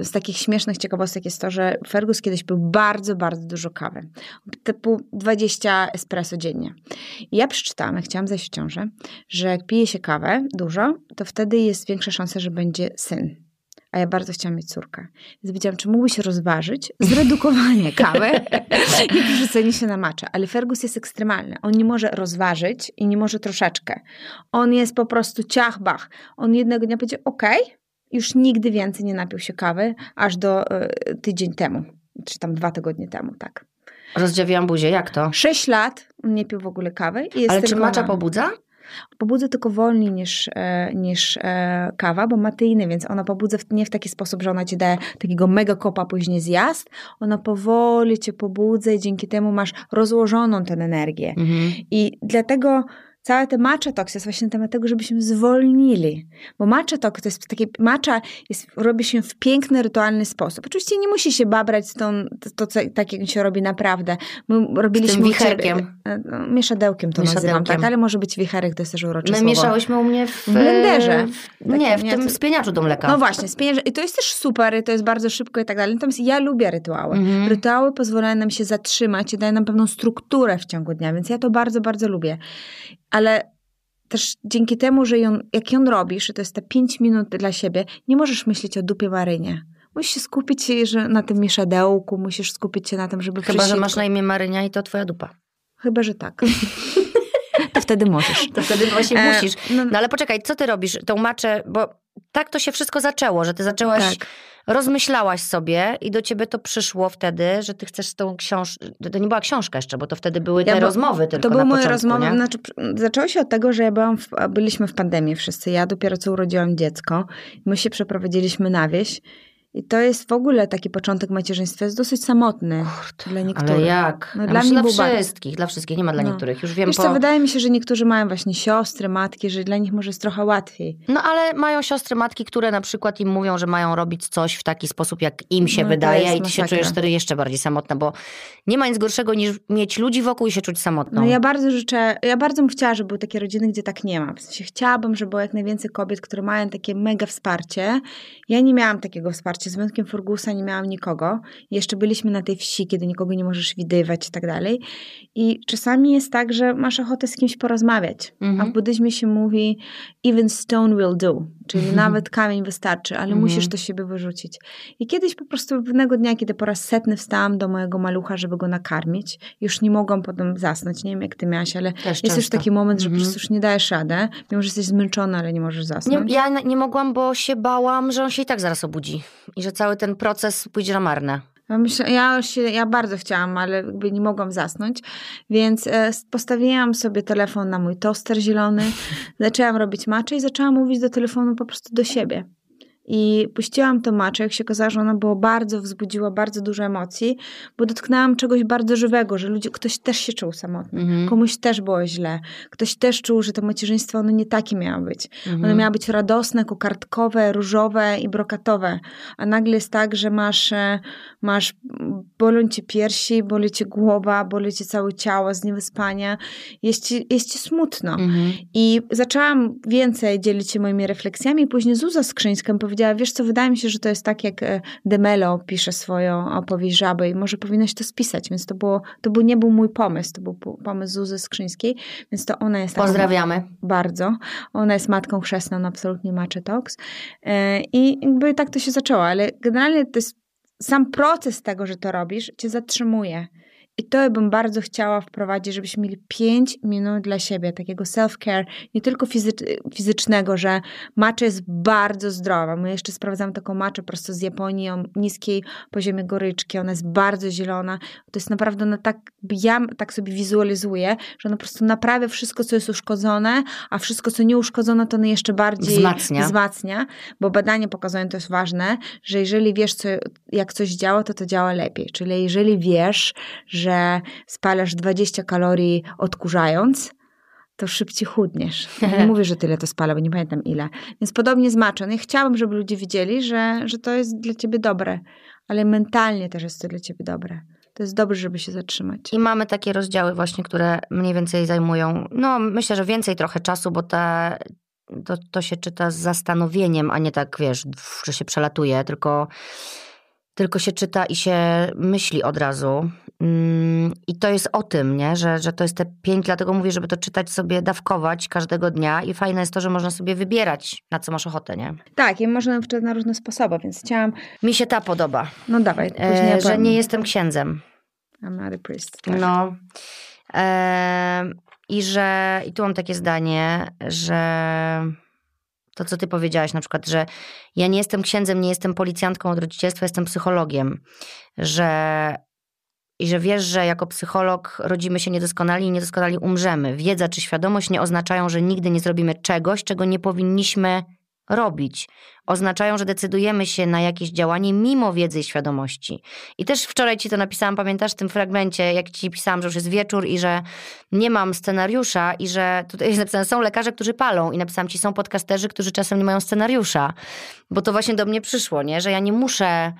Y, z takich śmiesznych ciekawostek jest to, że Fergus kiedyś pił bardzo, bardzo dużo kawy. Typu 20 espresso dziennie. I ja przeczytałam, jak chciałam zejść w ciążę, że jak pije się kawę dużo, to wtedy jest większa szansa, że będzie syn a ja bardzo chciałam mieć córkę. Więc wiedziałam, czy mógłby się rozważyć zredukowanie kawy i przerzucenie się na macze. Ale Fergus jest ekstremalny. On nie może rozważyć i nie może troszeczkę. On jest po prostu ciach, bach. On jednego dnia powiedział, ok, już nigdy więcej nie napił się kawy, aż do y, tydzień temu, czy tam dwa tygodnie temu, tak. Rozdziawiłam buzię, jak to? 6 lat nie pił w ogóle kawy. I jest Ale czy macza pobudza? Pobudza tylko wolniej niż, e, niż e, kawa, bo ma teiny, więc ona pobudza nie w taki sposób, że ona ci daje takiego mega kopa później zjazd. Ona powoli cię pobudza i dzięki temu masz rozłożoną tę energię. Mhm. I dlatego całe te matcha talks jest właśnie temat tego, żebyśmy zwolnili. Bo matcha to jest takie, matcha jest, robi się w piękny, rytualny sposób. Oczywiście nie musi się babrać z tą, to, to co, tak jak się robi naprawdę. My robiliśmy u wicherkiem. ciebie- e, no, Mieszadełkiem to Mieszadełkiem. nazywam, tak? Ale może być wicherek, to jest też urocze My słowo. mieszałyśmy u mnie w... W blenderze. w- Nie, w tym jak- spieniaczu do mleka. No właśnie, spienięże. I to jest też super, to jest bardzo szybko i tak dalej. Natomiast ja lubię rytuały. Mhm. Rytuały pozwalają nam się zatrzymać i dają nam pewną strukturę w ciągu dnia, więc ja to bardzo, bardzo lubię. Ale też dzięki temu, że ją, jak ją robisz, i to jest te 5 minut dla siebie, nie możesz myśleć o dupie Marynie. Musisz się skupić się że na tym mieszadełku, musisz skupić się na tym, żeby Chyba, że masz na imię Marynia i to twoja dupa. Chyba, że tak. to wtedy możesz. To wtedy właśnie E, musisz. no- No ale poczekaj, co ty robisz? Tą maczę, bo tak to się wszystko zaczęło, że ty zaczęłaś, Tak. rozmyślałaś sobie i do ciebie to przyszło wtedy, że ty chcesz tą książkę, to nie była książka jeszcze, bo to wtedy były te Ja rozmowy tylko To były moje rozmowy. nie? Znaczy, zaczęło się od tego, że ja byłam w, byliśmy w pandemii wszyscy. Ja dopiero co urodziłam dziecko. My się przeprowadziliśmy na wieś. I to jest w ogóle taki początek macierzyństwa. Jest dosyć samotny dla niektórych. Ale jak? No, Ja dla mnie dla wszystkich, dla wszystkich, nie ma dla No. niektórych. Już wiem Wiesz po... co, wydaje mi się, że niektórzy mają właśnie siostry, matki, że dla nich może jest trochę łatwiej. No ale mają siostry, matki, które na przykład im mówią, że mają robić coś w taki sposób, jak im się No, wydaje i ty się czujesz wtedy jeszcze bardziej samotna, bo nie ma nic gorszego niż mieć ludzi wokół i się czuć samotną. No ja bardzo życzę, ja bardzo bym chciała, żeby były takie rodziny, gdzie tak nie ma. W sensie chciałabym, żeby było jak najwięcej kobiet, które mają takie mega wsparcie. Ja nie miałam takiego wsparcia. Z wyjątkiem Fergusa nie miałam nikogo. Jeszcze byliśmy na tej wsi, kiedy nikogo nie możesz widywać i tak dalej. I czasami jest tak, że masz ochotę z kimś porozmawiać. Mhm. A w buddyzmie się mówi even stone will do. Czyli Mhm. nawet kamień wystarczy, ale Mhm. musisz to siebie wyrzucić. I kiedyś po prostu pewnego dnia, kiedy po raz setny wstałam do mojego malucha, żeby go nakarmić, już nie mogłam potem zasnąć. Nie wiem, jak ty miałaś, ale Też jest już często. taki moment, że po Mhm. prostu już nie dajesz radę, mimo że jesteś zmęczona, ale nie możesz zasnąć. Nie, ja nie mogłam, bo się bałam, że on się i tak zaraz obudzi. I że cały ten proces pójdzie na marne. Ja, myślę, ja, się, ja bardzo chciałam, ale jakby nie mogłam zasnąć, więc e, postawiłam sobie telefon na mój toster zielony, zaczęłam robić macze i zaczęłam mówić do telefonu po prostu do siebie. I puściłam to macze, jak się okazało, że ona było bardzo, wzbudziła bardzo dużo emocji, bo dotknęłam czegoś bardzo żywego, że ludzie, ktoś też się czuł samotny. Mhm. Komuś też było źle. Ktoś też czuł, że to macierzyństwo ono nie takie miało być. Mhm. One miały być radosne, kokardkowe, różowe i brokatowe. A nagle jest tak, że masz, e, masz bolą cię piersi, boli cię głowa, boli cię całe ciało z niewyspania. Jest ci, jest ci smutno. Mhm. I zaczęłam więcej dzielić się moimi refleksjami. Później Zuza Skrzyńska mi powiedziała, wiesz co, wydaje mi się, że to jest tak, jak e, Demelo pisze swoją opowieść żaby i może powinnaś to spisać. Więc to, było, to był, nie był mój pomysł, to był po- pomysł Zuzy Skrzyńskiej, więc to ona jest Pozdrawiamy. bardzo. Ona jest matką chrzestną absolutnie Macze Talks. E, I jakby tak to się zaczęło, ale generalnie to jest sam proces tego, że to robisz, cię zatrzymuje. I to bym bardzo chciała wprowadzić, żebyśmy mieli 5 minut dla siebie, takiego self-care, nie tylko fizycz- fizycznego, że macza jest bardzo zdrowa. My jeszcze sprawdzamy taką maczę prosto z Japonii o niskiej poziomie goryczki. Ona jest bardzo zielona. To jest naprawdę, ona tak, ja tak sobie wizualizuję, że ona po prostu naprawia wszystko, co jest uszkodzone, a wszystko, co nie uszkodzone, to ona jeszcze bardziej Wzmacnia. wzmacnia, bo badania pokazują, to jest ważne, że jeżeli wiesz, co, jak coś działa, to to działa lepiej. Czyli jeżeli wiesz, że spalasz 20 kalorii odkurzając, to szybciej chudniesz. Nie mówię, że tyle to spala, bo nie pamiętam ile. Więc podobnie z maczem. Ja chciałabym, żeby ludzie wiedzieli, że, że to jest dla ciebie dobre, ale mentalnie też jest to dla ciebie dobre. To jest dobrze, żeby się zatrzymać. I mamy takie rozdziały właśnie, które mniej więcej zajmują, no myślę, że więcej trochę czasu, bo te, to, to się czyta z zastanowieniem, a nie tak, wiesz, że się przelatuje, tylko, tylko się czyta i się myśli od razu. Mm, I to jest o tym, nie? Że, że to jest te pięć, dlatego mówię, żeby to czytać sobie, dawkować każdego dnia i fajne jest to, że można sobie wybierać, na co masz ochotę, nie? Tak, i można wczytać na różne sposoby, więc chciałam, Mi się ta podoba, no dawaj, później e, że nie jestem księdzem. I'm not a priest. Tak. No. Em, I że, i tu mam takie zdanie, że to, co ty powiedziałaś, na przykład, że ja nie jestem księdzem, nie jestem policjantką od rodzicielstwa, jestem psychologiem, że i że wiesz, że jako psycholog rodzimy się niedoskonali i niedoskonali umrzemy. Wiedza czy świadomość nie oznaczają, że nigdy nie zrobimy czegoś, czego nie powinniśmy robić. Oznaczają, że decydujemy się na jakieś działanie mimo wiedzy i świadomości. I też wczoraj ci to napisałam, pamiętasz w tym fragmencie, jak ci pisałam, że już jest wieczór i że nie mam scenariusza i że tutaj jest napisane, są lekarze, którzy palą i napisałam ci, są podcasterzy, którzy czasem nie mają scenariusza. Bo to właśnie do mnie przyszło, nie? Że ja nie muszę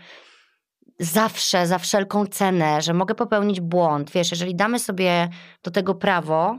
zawsze, za wszelką cenę, że mogę popełnić błąd. Wiesz, jeżeli damy sobie do tego prawo,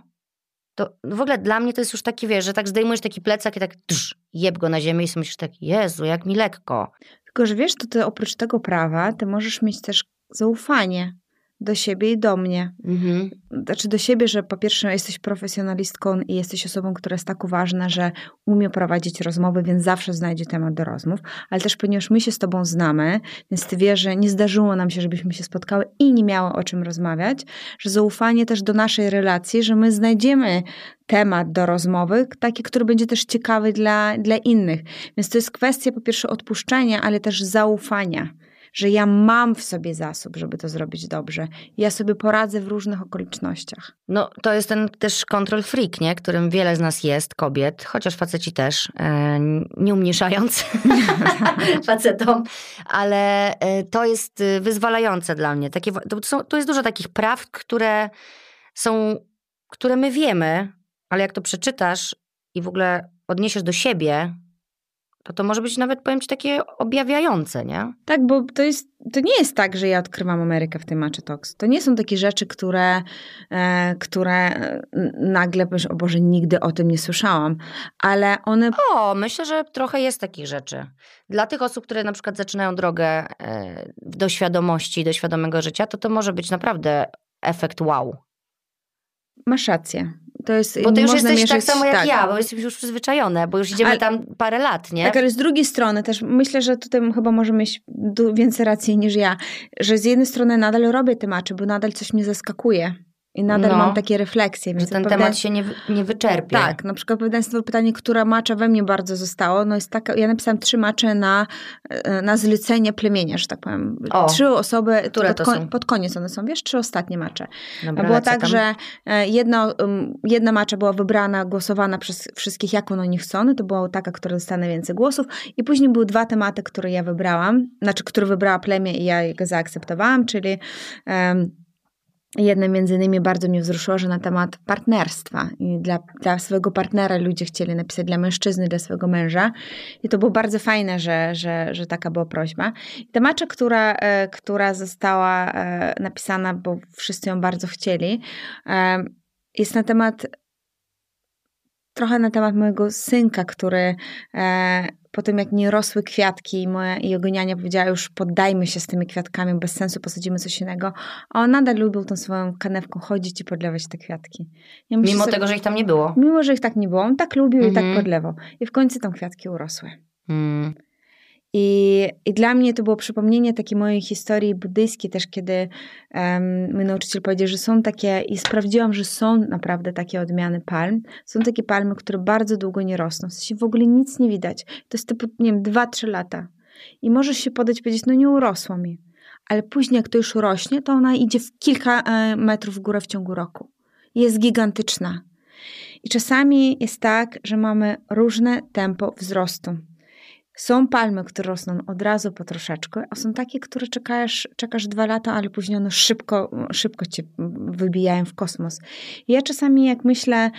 to w ogóle dla mnie to jest już taki, wiesz, że tak zdejmujesz taki plecak i tak tsz, jeb go na ziemię i sobie myślisz tak, Jezu, jak mi lekko. Tylko, że wiesz, to ty oprócz tego prawa, ty możesz mieć też zaufanie do siebie i do mnie. Mhm. Znaczy do siebie, że po pierwsze jesteś profesjonalistką i jesteś osobą, która jest tak uważna, że umie prowadzić rozmowy, więc zawsze znajdzie temat do rozmów, ale też ponieważ my się z tobą znamy, więc ty wiesz, że nie zdarzyło nam się, żebyśmy się spotkały i nie miały o czym rozmawiać, że zaufanie też do naszej relacji, że my znajdziemy temat do rozmowy, taki, który będzie też ciekawy dla, dla innych. Więc to jest kwestia po pierwsze odpuszczenia, ale też zaufania że ja mam w sobie zasób, żeby to zrobić dobrze. Ja sobie poradzę w różnych okolicznościach. No, to jest ten też control freak, nie? którym wiele z nas jest, kobiet, chociaż faceci też, e, nie umniejszając facetom, ale e, to jest e, wyzwalające dla mnie. Takie, to, są, to jest dużo takich praw, które są, które my wiemy, ale jak to przeczytasz i w ogóle odniesiesz do siebie, to to może być nawet, powiem ci, takie objawiające, nie? Tak, bo to jest, to nie jest tak, że ja odkrywam Amerykę w tym Matcha Talks. To nie są takie rzeczy, które, e, które e, nagle powiesz, o Boże, nigdy o tym nie słyszałam, ale one... O, myślę, że trochę jest takich rzeczy. Dla tych osób, które na przykład zaczynają drogę e, do świadomości, do świadomego życia, to to może być naprawdę efekt wow. Masz rację. To jest, bo ty już jesteś mierzyć, tak samo jak tak. ja, bo jesteś już przyzwyczajone, bo już idziemy ale, tam parę lat, nie? Tak, ale z drugiej strony też myślę, że tutaj chyba może mieć więcej racji niż ja, że z jednej strony nadal robię tematy, bo nadal coś mnie zaskakuje. I nadal no, mam takie refleksje. Więc że ten temat się nie, nie wyczerpie. Tak, na przykład odpowiadając na pytanie, która macza we mnie bardzo zostało, no jest taka, ja napisałam trzy macze na, e, na zlecenie plemienia, że tak powiem. O, trzy osoby, które pod, pod koniec one są, wiesz, trzy ostatnie macze. Dobra, Było tak, tam? że e, jedna, jedna macza była wybrana, głosowana przez wszystkich, jaką oni chcą, no to była taka, która dostanie więcej głosów i później były dwa tematy, które ja wybrałam, znaczy, które wybrała plemię i ja go zaakceptowałam, czyli um, Jedne między innymi bardzo mnie wzruszyło, że na temat partnerstwa. I dla, dla swojego partnera ludzie chcieli napisać dla mężczyzny, dla swojego męża. I to było bardzo fajne, że, że, że taka była prośba. I ta macza, która, e, która została e, napisana, bo wszyscy ją bardzo chcieli, e, jest na temat trochę na temat mojego synka, który po tym jak nie rosły kwiatki i, moja, i ogoniania powiedziała już poddajmy się z tymi kwiatkami, bez sensu posadzimy coś innego, a on nadal lubił tą swoją kanewką chodzić i podlewać te kwiatki. Ja mimo sobie, tego, że ich tam nie było? Mimo, że ich tak nie było. On tak lubił i tak mhm. podlewał. I w końcu tam kwiatki urosły. Mm. I, I dla mnie to było przypomnienie takiej mojej historii buddyjskiej też, kiedy um, mój nauczyciel powiedział, że są takie, i sprawdziłam, że są naprawdę takie odmiany palm. Są takie palmy, które bardzo długo nie rosną. W sensie w ogóle nic nie widać. To jest typu, nie wiem, 2-3 lata. I możesz się podać i powiedzieć, no nie urosło mi. Ale później, jak to już rośnie, to ona idzie w kilka e, metrów w górę w ciągu roku. Jest gigantyczna. I czasami jest tak, że mamy różne tempo wzrostu. Są palmy, które rosną od razu po troszeczkę, a są takie, które czekasz, czekasz dwa lata, ale później one szybko, szybko cię wybijają w kosmos. I ja czasami jak myślę,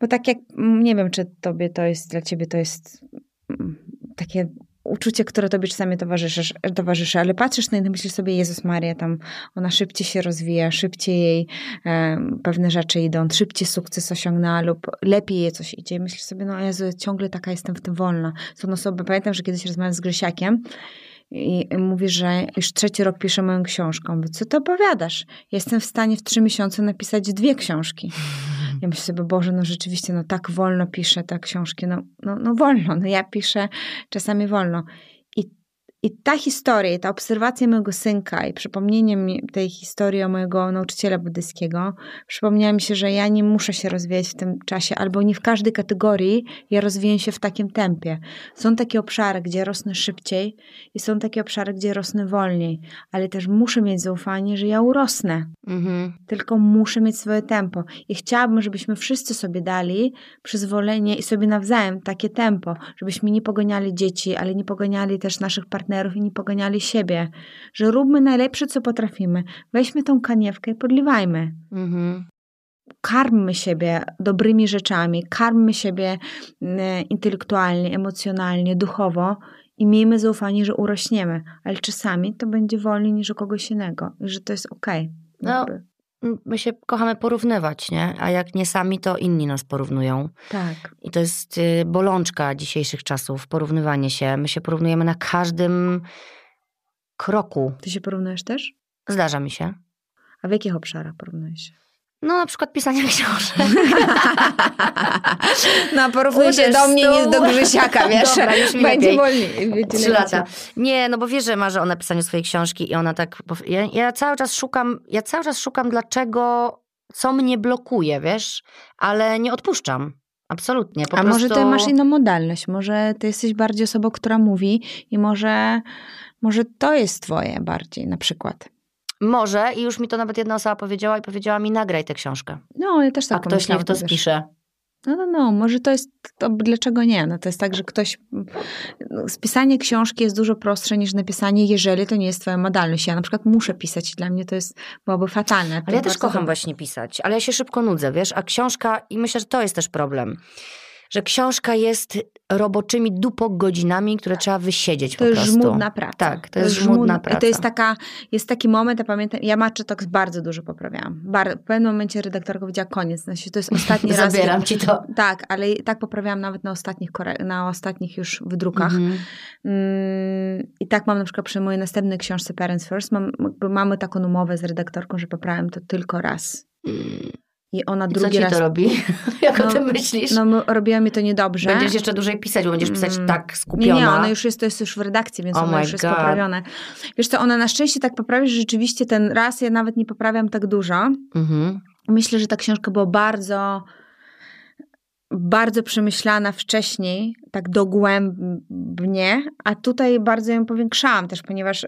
bo tak jak, nie wiem, czy tobie to jest, dla ciebie to jest mm, takie uczucie, które tobie czasami towarzyszy, towarzyszy ale patrzysz na i myślisz sobie, Jezus Maria, tam ona szybciej się rozwija, szybciej jej e, pewne rzeczy idą, szybciej sukces osiągnęła lub lepiej jej coś idzie. I myślisz sobie, no Jezu, ciągle taka jestem w tym wolna. Są osoby, pamiętam, że kiedyś rozmawiałam z Grysiakiem i mówi, że już trzeci rok piszę moją książkę. Mówię, co to opowiadasz? Jestem w stanie w trzy miesiące napisać dwie książki. Ja myślę sobie, Boże, no rzeczywiście, no tak wolno piszę te książki, no, no, no wolno, no ja piszę czasami wolno. I ta historia, i ta obserwacja mojego synka i przypomnienie mi tej historii o mojego nauczyciela buddyjskiego, przypomniała mi się, że ja nie muszę się rozwijać w tym czasie, albo nie w każdej kategorii ja rozwijam się w takim tempie. Są takie obszary, gdzie rosnę szybciej i są takie obszary, gdzie rosnę wolniej, ale też muszę mieć zaufanie, że ja urosnę. Mhm. Tylko muszę mieć swoje tempo. I chciałabym, żebyśmy wszyscy sobie dali przyzwolenie i sobie nawzajem takie tempo, żebyśmy nie pogoniali dzieci, ale nie pogoniali też naszych partnerów i nie poganiali siebie. Że róbmy najlepsze, co potrafimy. Weźmy tą kaniewkę i podliwajmy. Mhm. Karmmy siebie dobrymi rzeczami, karmmy siebie mm, intelektualnie, emocjonalnie, duchowo i miejmy zaufanie, że urośniemy, ale czasami to będzie wolniej niż u kogoś innego i że to jest okej. Okay. No, my się kochamy porównywać, nie? A jak nie sami, to inni nas porównują. Tak. I to jest y, bolączka dzisiejszych czasów, porównywanie się. My się porównujemy na każdym kroku. Ty się porównujesz też? Zdarza mi się. A w jakich obszarach porównujesz się? No na przykład pisanie książek. no porównuj się do mnie niż do Grzysiaka, wiesz? Dobra, już mi Będzie wolniej. Trzy lata. Nie, no bo wiesz, że marzę o napisaniu swojej książki i ona tak... Ja, ja, cały czas szukam, ja cały czas szukam dlaczego, co mnie blokuje, wiesz? Ale nie odpuszczam. Absolutnie. Po A prostu... może ty masz inną modalność? Może ty jesteś bardziej osobą, która mówi i może, może to jest twoje bardziej na przykład. Może i już mi to nawet jedna osoba powiedziała i powiedziała mi nagraj tę książkę. No, ja też tak A ktoś niech to spisze. No, no, no, może to jest, to dlaczego nie? No to jest tak, że ktoś, no, spisanie książki jest dużo prostsze niż napisanie, jeżeli to nie jest twoja modalność. Ja na przykład muszę pisać i dla mnie to jest, byłoby fatalne. Ale ja też kocham właśnie pisać, ale ja się szybko nudzę, wiesz, a książka, i myślę, że to jest też problem że książka jest roboczymi godzinami, które trzeba wysiedzieć to po prostu. To jest żmudna praca. Tak, to, to jest, żmudna, żmudna praca. To jest taka, jest taki moment, ja pamiętam, ja Maczytok bardzo dużo poprawiałam. Bar, w pewnym momencie redaktorka powiedziała koniec, znaczy to jest ostatni raz. Zabieram ci to. Tak, ale tak poprawiałam nawet na ostatnich, na ostatnich już wydrukach. Mhm. Mm, I tak mam na przykład przy mojej następnej książce Parents First, mam, mamy taką umowę z redaktorką, że poprawiam to tylko raz. Mm. I ona I drugi co ci raz. to robi? Jak no, o tym myślisz? No, robiła mi to niedobrze. Będziesz jeszcze dłużej pisać, bo będziesz pisać mm. tak skupiona. Nie, nie, ona już jest, to jest już w redakcji, więc oh ona już jest God. poprawione. Wiesz co, ona na szczęście tak poprawia, że rzeczywiście ten raz ja nawet nie poprawiam tak dużo. Mhm. Myślę, że ta książka była bardzo bardzo przemyślana wcześniej, tak dogłębnie, a tutaj bardzo ją powiększałam też, ponieważ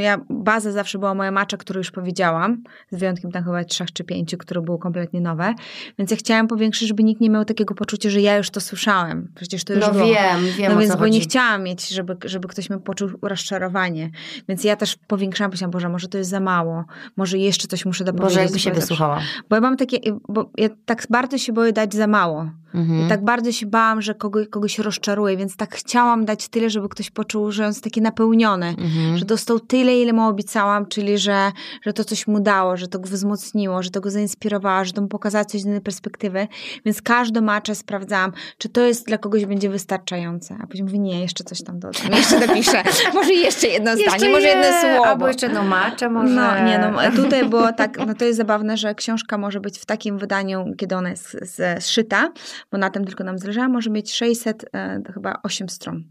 ja, baza zawsze była moja macza, którą już powiedziałam, z wyjątkiem tam chyba trzech czy pięciu, które były kompletnie nowe. Więc ja chciałam powiększyć, żeby nikt nie miał takiego poczucia, że ja już to słyszałem. Przecież to już no było. wiem, wiem No więc, bo chodzi. nie chciałam mieć, żeby, żeby ktoś mi poczuł rozczarowanie. Więc ja też powiększałam, myślałam, Boże, może to jest za mało. Może jeszcze coś muszę dopowiedzieć. Boże, jakby się wysłuchała. Bo ja mam takie, bo ja tak bardzo się boję dać za mało. Mhm. I tak bardzo się bałam, że kogoś, kogoś rozczaruję, więc tak chciałam dać tyle, żeby ktoś poczuł, że on jest taki napełniony, mhm. że dostał tyle, ile mu obiecałam, czyli że, że to coś mu dało, że to go wzmocniło, że to go zainspirowało, że to mu pokazało coś z innej perspektywy. Więc każdą maczę sprawdzałam, czy to jest dla kogoś będzie wystarczające. A później mówię, nie, jeszcze coś tam dodam, jeszcze dopiszę. może jeszcze jedno jeszcze zdanie, je. może jedno słowo. Albo jeszcze no maczę, może. No, nie, no tutaj było tak, no to jest zabawne, że książka może być w takim wydaniu, kiedy ona jest zszyta, bo na tym tylko nam zależało, może mieć 600, e, chyba 8 stron.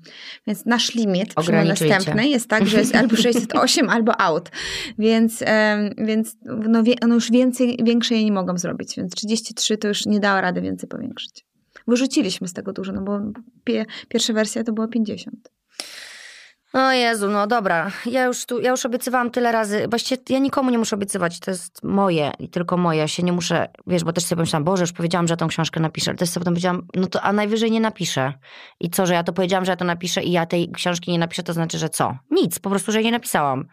Więc nasz limit przy następnej jest tak, że jest albo 608, albo out. Więc, więc no, no już więcej, większe je nie mogłam zrobić, więc 33 to już nie dała rady więcej powiększyć. Wyrzuciliśmy z tego dużo, no bo pie, pierwsza wersja to było 50. O Jezu, no dobra. Ja już tu, ja już obiecywałam tyle razy. Właściwie ja nikomu nie muszę obiecywać. To jest moje i tylko moje. Ja się nie muszę, wiesz, bo też sobie pomyślałam, Boże, już powiedziałam, że tą książkę napiszę. Ale też sobie potem powiedziałam, no to a najwyżej nie napiszę. I co, że ja to powiedziałam, że ja to napiszę i ja tej książki nie napiszę, to znaczy, że co? Nic, po prostu, że jej nie napisałam.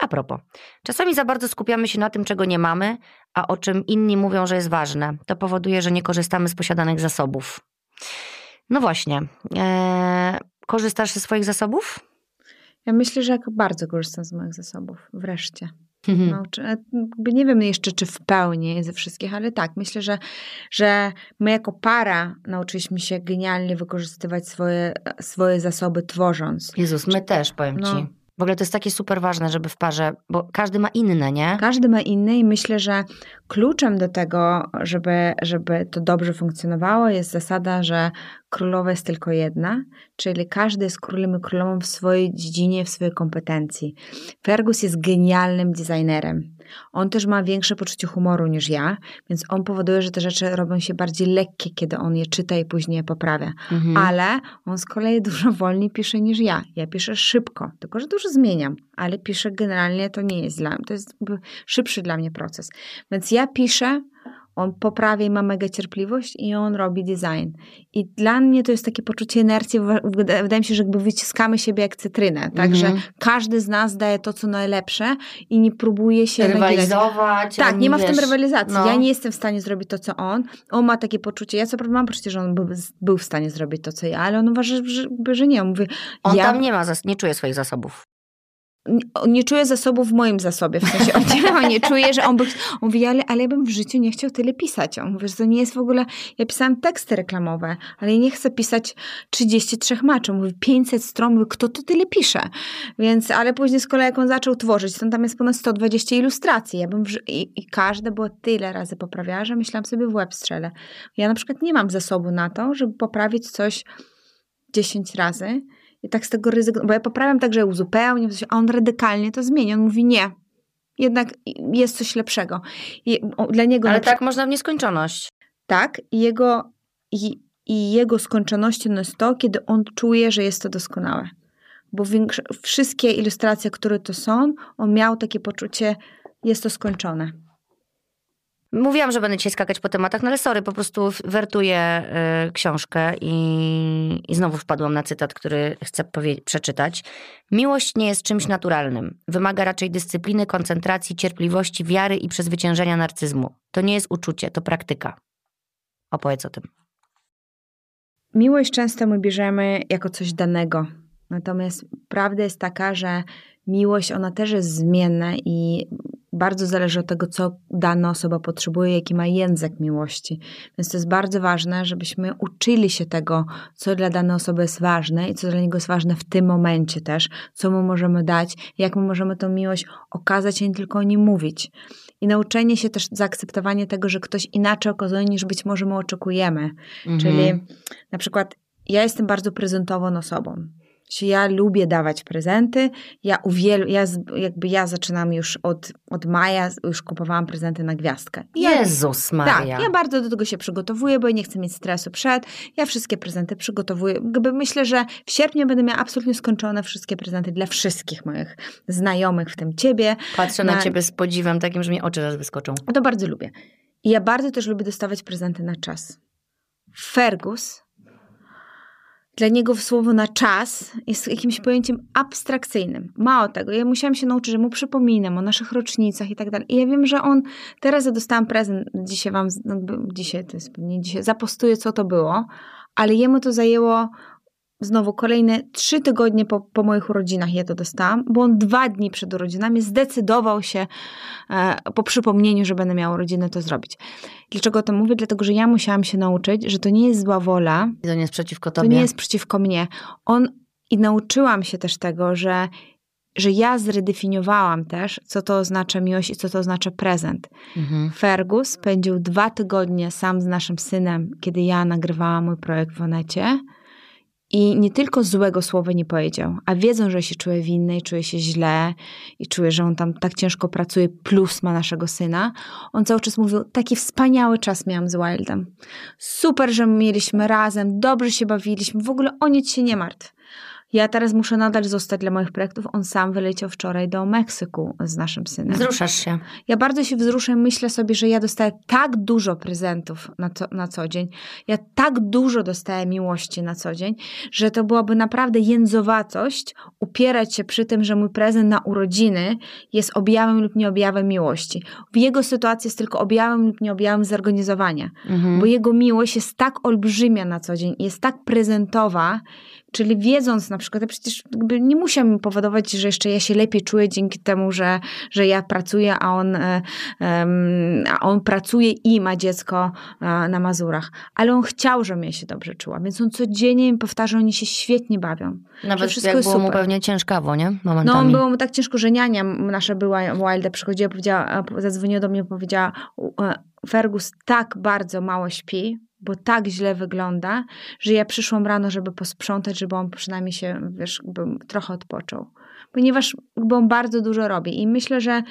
A propos, czasami za bardzo skupiamy się na tym, czego nie mamy, a o czym inni mówią, że jest ważne. To powoduje, że nie korzystamy z posiadanych zasobów. No właśnie. Eee, korzystasz ze swoich zasobów? Ja myślę, że bardzo korzystam z moich zasobów. Wreszcie. Mhm. No, czy, nie wiem jeszcze, czy w pełni ze wszystkich, ale tak, myślę, że, że my jako para nauczyliśmy się genialnie wykorzystywać swoje, swoje zasoby tworząc. Jezus, my też, powiem no. ci. W ogóle to jest takie super ważne, żeby w parze, bo każdy ma inne, nie? Każdy ma inne i myślę, że kluczem do tego, żeby, żeby to dobrze funkcjonowało, jest zasada, że królowa jest tylko jedna, czyli każdy jest królem i królową w swojej dziedzinie, w swojej kompetencji. Fergus jest genialnym designerem. On też ma większe poczucie humoru niż ja, więc on powoduje, że te rzeczy robią się bardziej lekkie, kiedy on je czyta i później je poprawia. Mhm. Ale on z kolei dużo wolniej pisze niż ja. Ja piszę szybko, tylko że dużo zmieniam, ale piszę generalnie to nie jest dla mnie, to jest szybszy dla mnie proces. Więc ja piszę on poprawia i ma mega cierpliwość i on robi design. I dla mnie to jest takie poczucie inercji. Wydaje mi się, że jakby wyciskamy siebie jak cytrynę. Także mm -hmm. każdy z nas daje to, co najlepsze i nie próbuje się rywalizować. Tak, nie ma w tym rywalizacji. No. Ja nie jestem w stanie zrobić to, co on. On ma takie poczucie. Ja co prawda mam poczucie, że on by, był w stanie zrobić to, co ja, ale on uważa, że, że nie. On mówi, on ja... tam nie ma, nie czuje swoich zasobów nie czuję zasobów w moim zasobie, w sensie on nie czuje, że on by, on mówi, ale, ale ja bym w życiu nie chciał tyle pisać. On mówi, że to nie jest w ogóle, ja pisałam teksty reklamowe, ale nie chcę pisać 33 maczy. Mówi, 500 stron, mówi, kto to tyle pisze? Więc, ale później z kolei jak on zaczął tworzyć, to tam jest ponad 120 ilustracji. Ja bym, w, i, i każde było tyle razy poprawiała, że myślałam sobie w łeb strzelę. Ja na przykład nie mam zasobu na to, żeby poprawić coś 10 razy, i tak z tego ryzyka, bo ja poprawiam tak, że uzupełniam, a on radykalnie to zmieni. On mówi nie. Jednak jest coś lepszego. I dla niego Ale tak można w nieskończoność. Tak, i jego, i, i jego skończonością jest to, kiedy on czuje, że jest to doskonałe. Bo wszystkie ilustracje, które to są, on miał takie poczucie, jest to skończone. Mówiłam, że będę dzisiaj skakać po tematach, no ale sorry, po prostu wertuję y, książkę i, i znowu wpadłam na cytat, który chcę przeczytać. Miłość nie jest czymś naturalnym. Wymaga raczej dyscypliny, koncentracji, cierpliwości, wiary i przezwyciężenia narcyzmu. To nie jest uczucie, to praktyka. Opowiedz o tym. Miłość często my bierzemy jako coś danego. Natomiast prawda jest taka, że miłość ona też jest zmienna i bardzo zależy od tego, co dana osoba potrzebuje, jaki ma język miłości. Więc to jest bardzo ważne, żebyśmy uczyli się tego, co dla danej osoby jest ważne i co dla niego jest ważne w tym momencie też, co mu możemy dać, jak mu możemy tą miłość okazać, a nie tylko o nim mówić. I nauczenie się też, zaakceptowanie tego, że ktoś inaczej okazuje niż być może my oczekujemy. Mhm. Czyli na przykład ja jestem bardzo prezentową osobą ja lubię dawać prezenty. Ja uwielu, ja jakby ja zaczynam już od, od maja, już kupowałam prezenty na gwiazdkę. Ja, Jezus Maria. Tak, ja bardzo do tego się przygotowuję, bo nie chcę mieć stresu przed. Ja wszystkie prezenty przygotowuję. Jakby myślę, że w sierpniu będę miała absolutnie skończone wszystkie prezenty dla wszystkich moich znajomych, w tym ciebie. Patrzę na, na ciebie z podziwem takim, że mi oczy zaraz wyskoczą. To bardzo lubię. I ja bardzo też lubię dostawać prezenty na czas. Fergus dla niego słowo na czas jest jakimś pojęciem abstrakcyjnym. Mało tego, ja musiałam się nauczyć, że mu przypominam o naszych rocznicach i tak dalej. I ja wiem, że on, teraz ja dostałam prezent, dzisiaj wam, dzisiaj to jest pewnie dzisiaj, zapostuję co to było, ale jemu to zajęło znowu kolejne trzy tygodnie po, po moich urodzinach ja to dostałam, bo on dwa dni przed urodzinami zdecydował się e, po przypomnieniu, że będę miała urodziny, to zrobić. Dlaczego o tym mówię? Dlatego, że ja musiałam się nauczyć, że to nie jest zła wola. To nie jest przeciwko tobie. To nie jest przeciwko mnie. On i nauczyłam się też tego, że że ja zredefiniowałam też, co to oznacza miłość i co to oznacza prezent. Mhm. Fergus spędził dwa tygodnie sam z naszym synem, kiedy ja nagrywałam mój projekt w Onecie i nie tylko złego słowa nie powiedział, a wiedzą, że się czuje winny i czuje się źle i czuje, że on tam tak ciężko pracuje, plus ma naszego syna. On cały czas mówił, taki wspaniały czas miałam z Wildem. Super, że mieliśmy razem, dobrze się bawiliśmy, w ogóle o nic się nie martw. Ja teraz muszę nadal zostać dla moich projektów. On sam wyleciał wczoraj do Meksyku z naszym synem. Wzruszasz się. Ja bardzo się wzruszę. Myślę sobie, że ja dostaję tak dużo prezentów na, to, na co dzień. Ja tak dużo dostaję miłości na co dzień, że to byłaby naprawdę jędzowatość upierać się przy tym, że mój prezent na urodziny jest objawem lub nieobjawem miłości. W jego sytuacji jest tylko objawem lub nieobjawem zorganizowania. Mhm. Bo jego miłość jest tak olbrzymia na co dzień, jest tak prezentowa, Czyli wiedząc na przykład, ja przecież nie musiał mi powodować, że jeszcze ja się lepiej czuję dzięki temu, że, że ja pracuję, a on, um, a on pracuje i ma dziecko na Mazurach. Ale on chciał, żebym ja się dobrze czuła, więc on codziennie mi powtarza, oni się świetnie bawią. Nawet wszystko jak było super. mu pewnie ciężkawo, nie? Momentami. No, było mu tak ciężko, że niania nasza była, Wilda przychodziła, powiedziała, zadzwoniła do mnie, powiedziała, Fergus tak bardzo mało śpi, bo tak źle wygląda, że ja przyszłam rano, żeby posprzątać, żeby on przynajmniej się, wiesz, trochę odpoczął. Ponieważ bo on bardzo dużo robi i myślę, że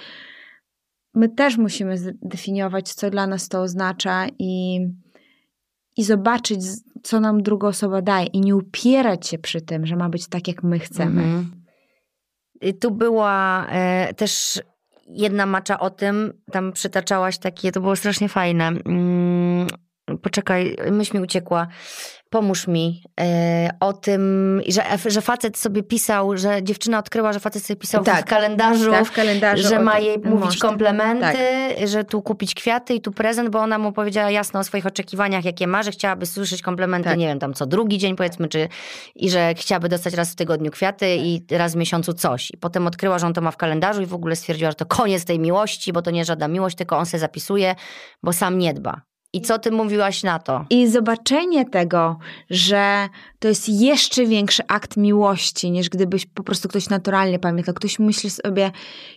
my też musimy zdefiniować, co dla nas to oznacza i, i zobaczyć, co nam druga osoba daje i nie upierać się przy tym, że ma być tak, jak my chcemy. Mhm. Tu była e, też jedna macza o tym, tam przytaczałaś takie, to było strasznie fajne. Mm, poczekaj, myśl mi uciekła pomóż mi e, o tym, że, że facet sobie pisał, że dziewczyna odkryła, że facet sobie pisał tak, w, kalendarzu, tak, w kalendarzu, że ma jej mówić komplementy, tak. że tu kupić kwiaty i tu prezent, bo ona mu powiedziała jasno o swoich oczekiwaniach, jakie ma, że chciałaby słyszeć komplementy, tak. nie wiem, tam co drugi dzień powiedzmy, czy i że chciałaby dostać raz w tygodniu kwiaty i raz w miesiącu coś. I potem odkryła, że on to ma w kalendarzu i w ogóle stwierdziła, że to koniec tej miłości, bo to nie żadna miłość, tylko on se zapisuje, bo sam nie dba. I co ty mówiłaś na to? I zobaczenie tego, że to jest jeszcze większy akt miłości, niż gdybyś po prostu ktoś naturalnie pamiętał. Ktoś myśli sobie,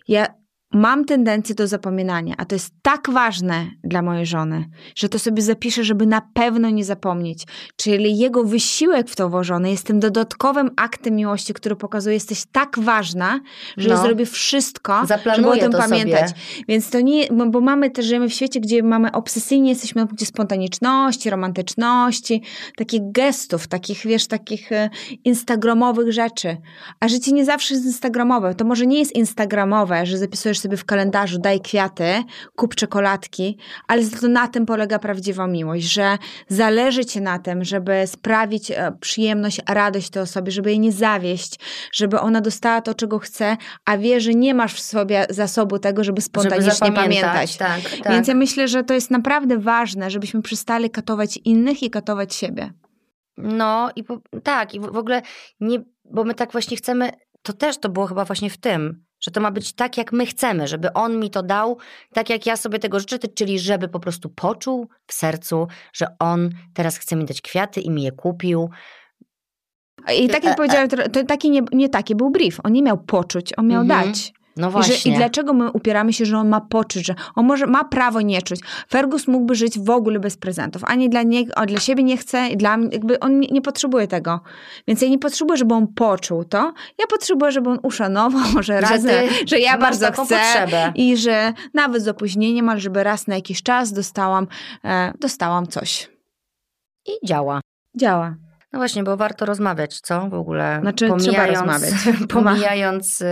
ja mam tendencję do zapominania, a to jest tak ważne dla mojej żony, że to sobie zapiszę, żeby na pewno nie zapomnieć. Czyli jego wysiłek w to włożony jest tym dodatkowym aktem miłości, który pokazuje, jesteś tak ważna, że no. zrobię wszystko, Zaplanuję żeby o tym pamiętać. Sobie. Więc to nie, bo mamy też, żyjemy w świecie, gdzie mamy obsesyjnie, jesteśmy na punkcie spontaniczności, romantyczności, takich gestów, takich, wiesz, takich e, instagramowych rzeczy. A życie nie zawsze jest instagramowe. To może nie jest instagramowe, że zapisujesz sobie w kalendarzu daj kwiaty, kup czekoladki, ale to na tym polega prawdziwa miłość, że zależy ci na tym, żeby sprawić e, przyjemność, radość tej osobie, żeby jej nie zawieść, żeby ona dostała to, czego chce, a wie, że nie masz w sobie zasobu tego, żeby spontanicznie żeby pamiętać. Tak, tak. Więc ja myślę, że to jest naprawdę ważne, żebyśmy przestali katować innych i katować siebie. No i po, tak, i w, w ogóle nie, bo my tak właśnie chcemy, to też to było chyba właśnie w tym, że to ma być tak, jak my chcemy, żeby on mi to dał, tak jak ja sobie tego życzę, czyli żeby po prostu poczuł w sercu, że on teraz chce mi dać kwiaty i mi je kupił. I tak jak e, e. powiedziałem, to taki nie, nie taki był brief. On nie miał poczuć, on miał mhm. dać. No właśnie. I, że, I, dlaczego my upieramy się, że on ma poczuć, że on może, ma prawo nie czuć. Fergus mógłby żyć w ogóle bez prezentów. Ani dla niego, dla siebie nie chce, dla mnie, jakby on nie, nie, potrzebuje tego. Więc ja nie potrzebuję, żeby on poczuł to. Ja potrzebuję, żeby on uszanował, że, raz, że, że ja bardzo chcę potrzebę. i że nawet z opóźnieniem, ale żeby raz na jakiś czas dostałam, e, dostałam coś. I działa. Działa. No właśnie, bo warto rozmawiać, co w ogóle? Znaczy, pomijając, trzeba rozmawiać. pomijając...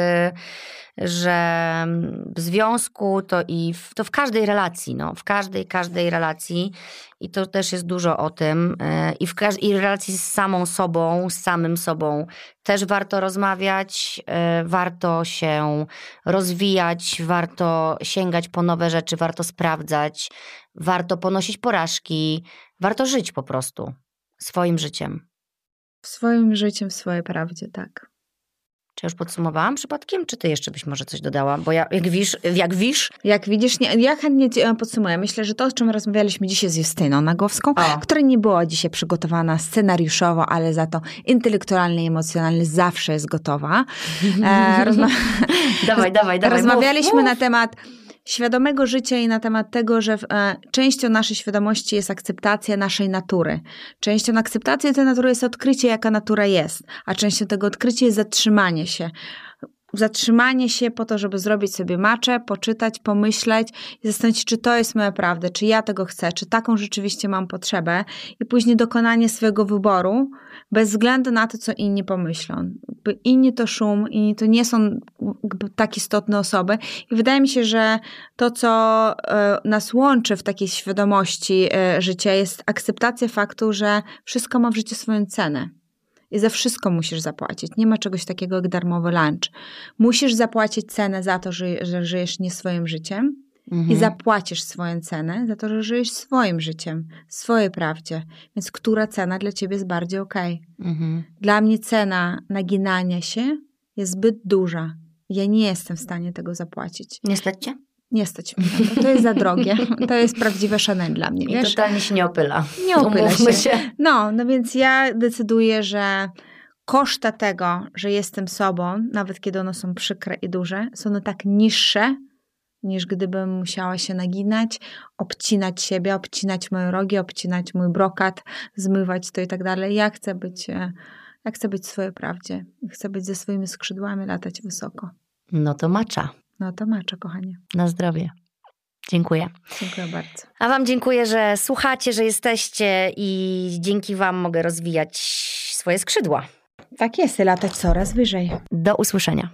Że w związku to i w, to w każdej relacji, no, w każdej, każdej relacji i to też jest dużo o tym e, i w każdej relacji z samą sobą, z samym sobą też warto rozmawiać, e, warto się rozwijać, warto sięgać po nowe rzeczy, warto sprawdzać, warto ponosić porażki, warto żyć po prostu swoim życiem. Swoim życiem, w swojej prawdzie, tak. Czy już podsumowałam przypadkiem, czy ty jeszcze byś może coś dodała? Bo ja, jak wisz, jak wisz... Jak widzisz, nie, ja chętnie e, podsumuję. Myślę, że to, o czym rozmawialiśmy dzisiaj z Justyną Nagowską, o. która nie była dzisiaj przygotowana scenariuszowo, ale za to intelektualnie i emocjonalnie zawsze jest gotowa. E, rozma... dawaj, dawaj, dawaj. Rozmawialiśmy mów, mów. na temat świadomego życia i na temat tego, że e, częścią naszej świadomości jest akceptacja naszej natury. Częścią akceptacji tej natury jest odkrycie, jaka natura jest, a częścią tego odkrycia jest zatrzymanie się zatrzymanie się po to, żeby zrobić sobie maczę, poczytać, pomyśleć i zastanowić czy to jest moja prawda, czy ja tego chcę, czy taką rzeczywiście mam potrzebę i później dokonanie swojego wyboru bez względu na to, co inni pomyślą. Inni to szum, inni to nie są tak istotne osoby i wydaje mi się, że to, co e, nas łączy w takiej świadomości e, życia jest akceptacja faktu, że wszystko ma w życiu swoją cenę i za wszystko musisz zapłacić. Nie ma czegoś takiego jak darmowy lunch. Musisz zapłacić cenę za to, że, że żyjesz nie swoim życiem mhm. i zapłacisz swoją cenę za to, że żyjesz swoim życiem, swojej prawdzie. Więc która cena dla ciebie jest bardziej okej? Okay? Mhm. Dla mnie cena naginania się jest zbyt duża. Ja nie jestem w stanie tego zapłacić. Nie stać cię? Nie stać mnie na to. To jest za drogie. To jest prawdziwe Chanel dla mnie. Wiesz? I totalnie się nie opyla. Nie opyla się. się. No, no więc ja decyduję, że koszta tego, że jestem sobą, nawet kiedy one są przykre i duże, są one tak niższe, niż gdybym musiała się naginać, obcinać siebie, obcinać moje rogi, obcinać mój brokat, zmywać to i tak dalej. Ja chcę być, e, ja chcę być w swojej prawdzie. Chcę być ze swoimi skrzydłami, latać wysoko. No to macza. No to macza, kochanie. Na zdrowie. Dziękuję. Dziękuję bardzo. A Wam dziękuję, że słuchacie, że jesteście i dzięki Wam mogę rozwijać swoje skrzydła. Tak jest, latać coraz wyżej. Do usłyszenia.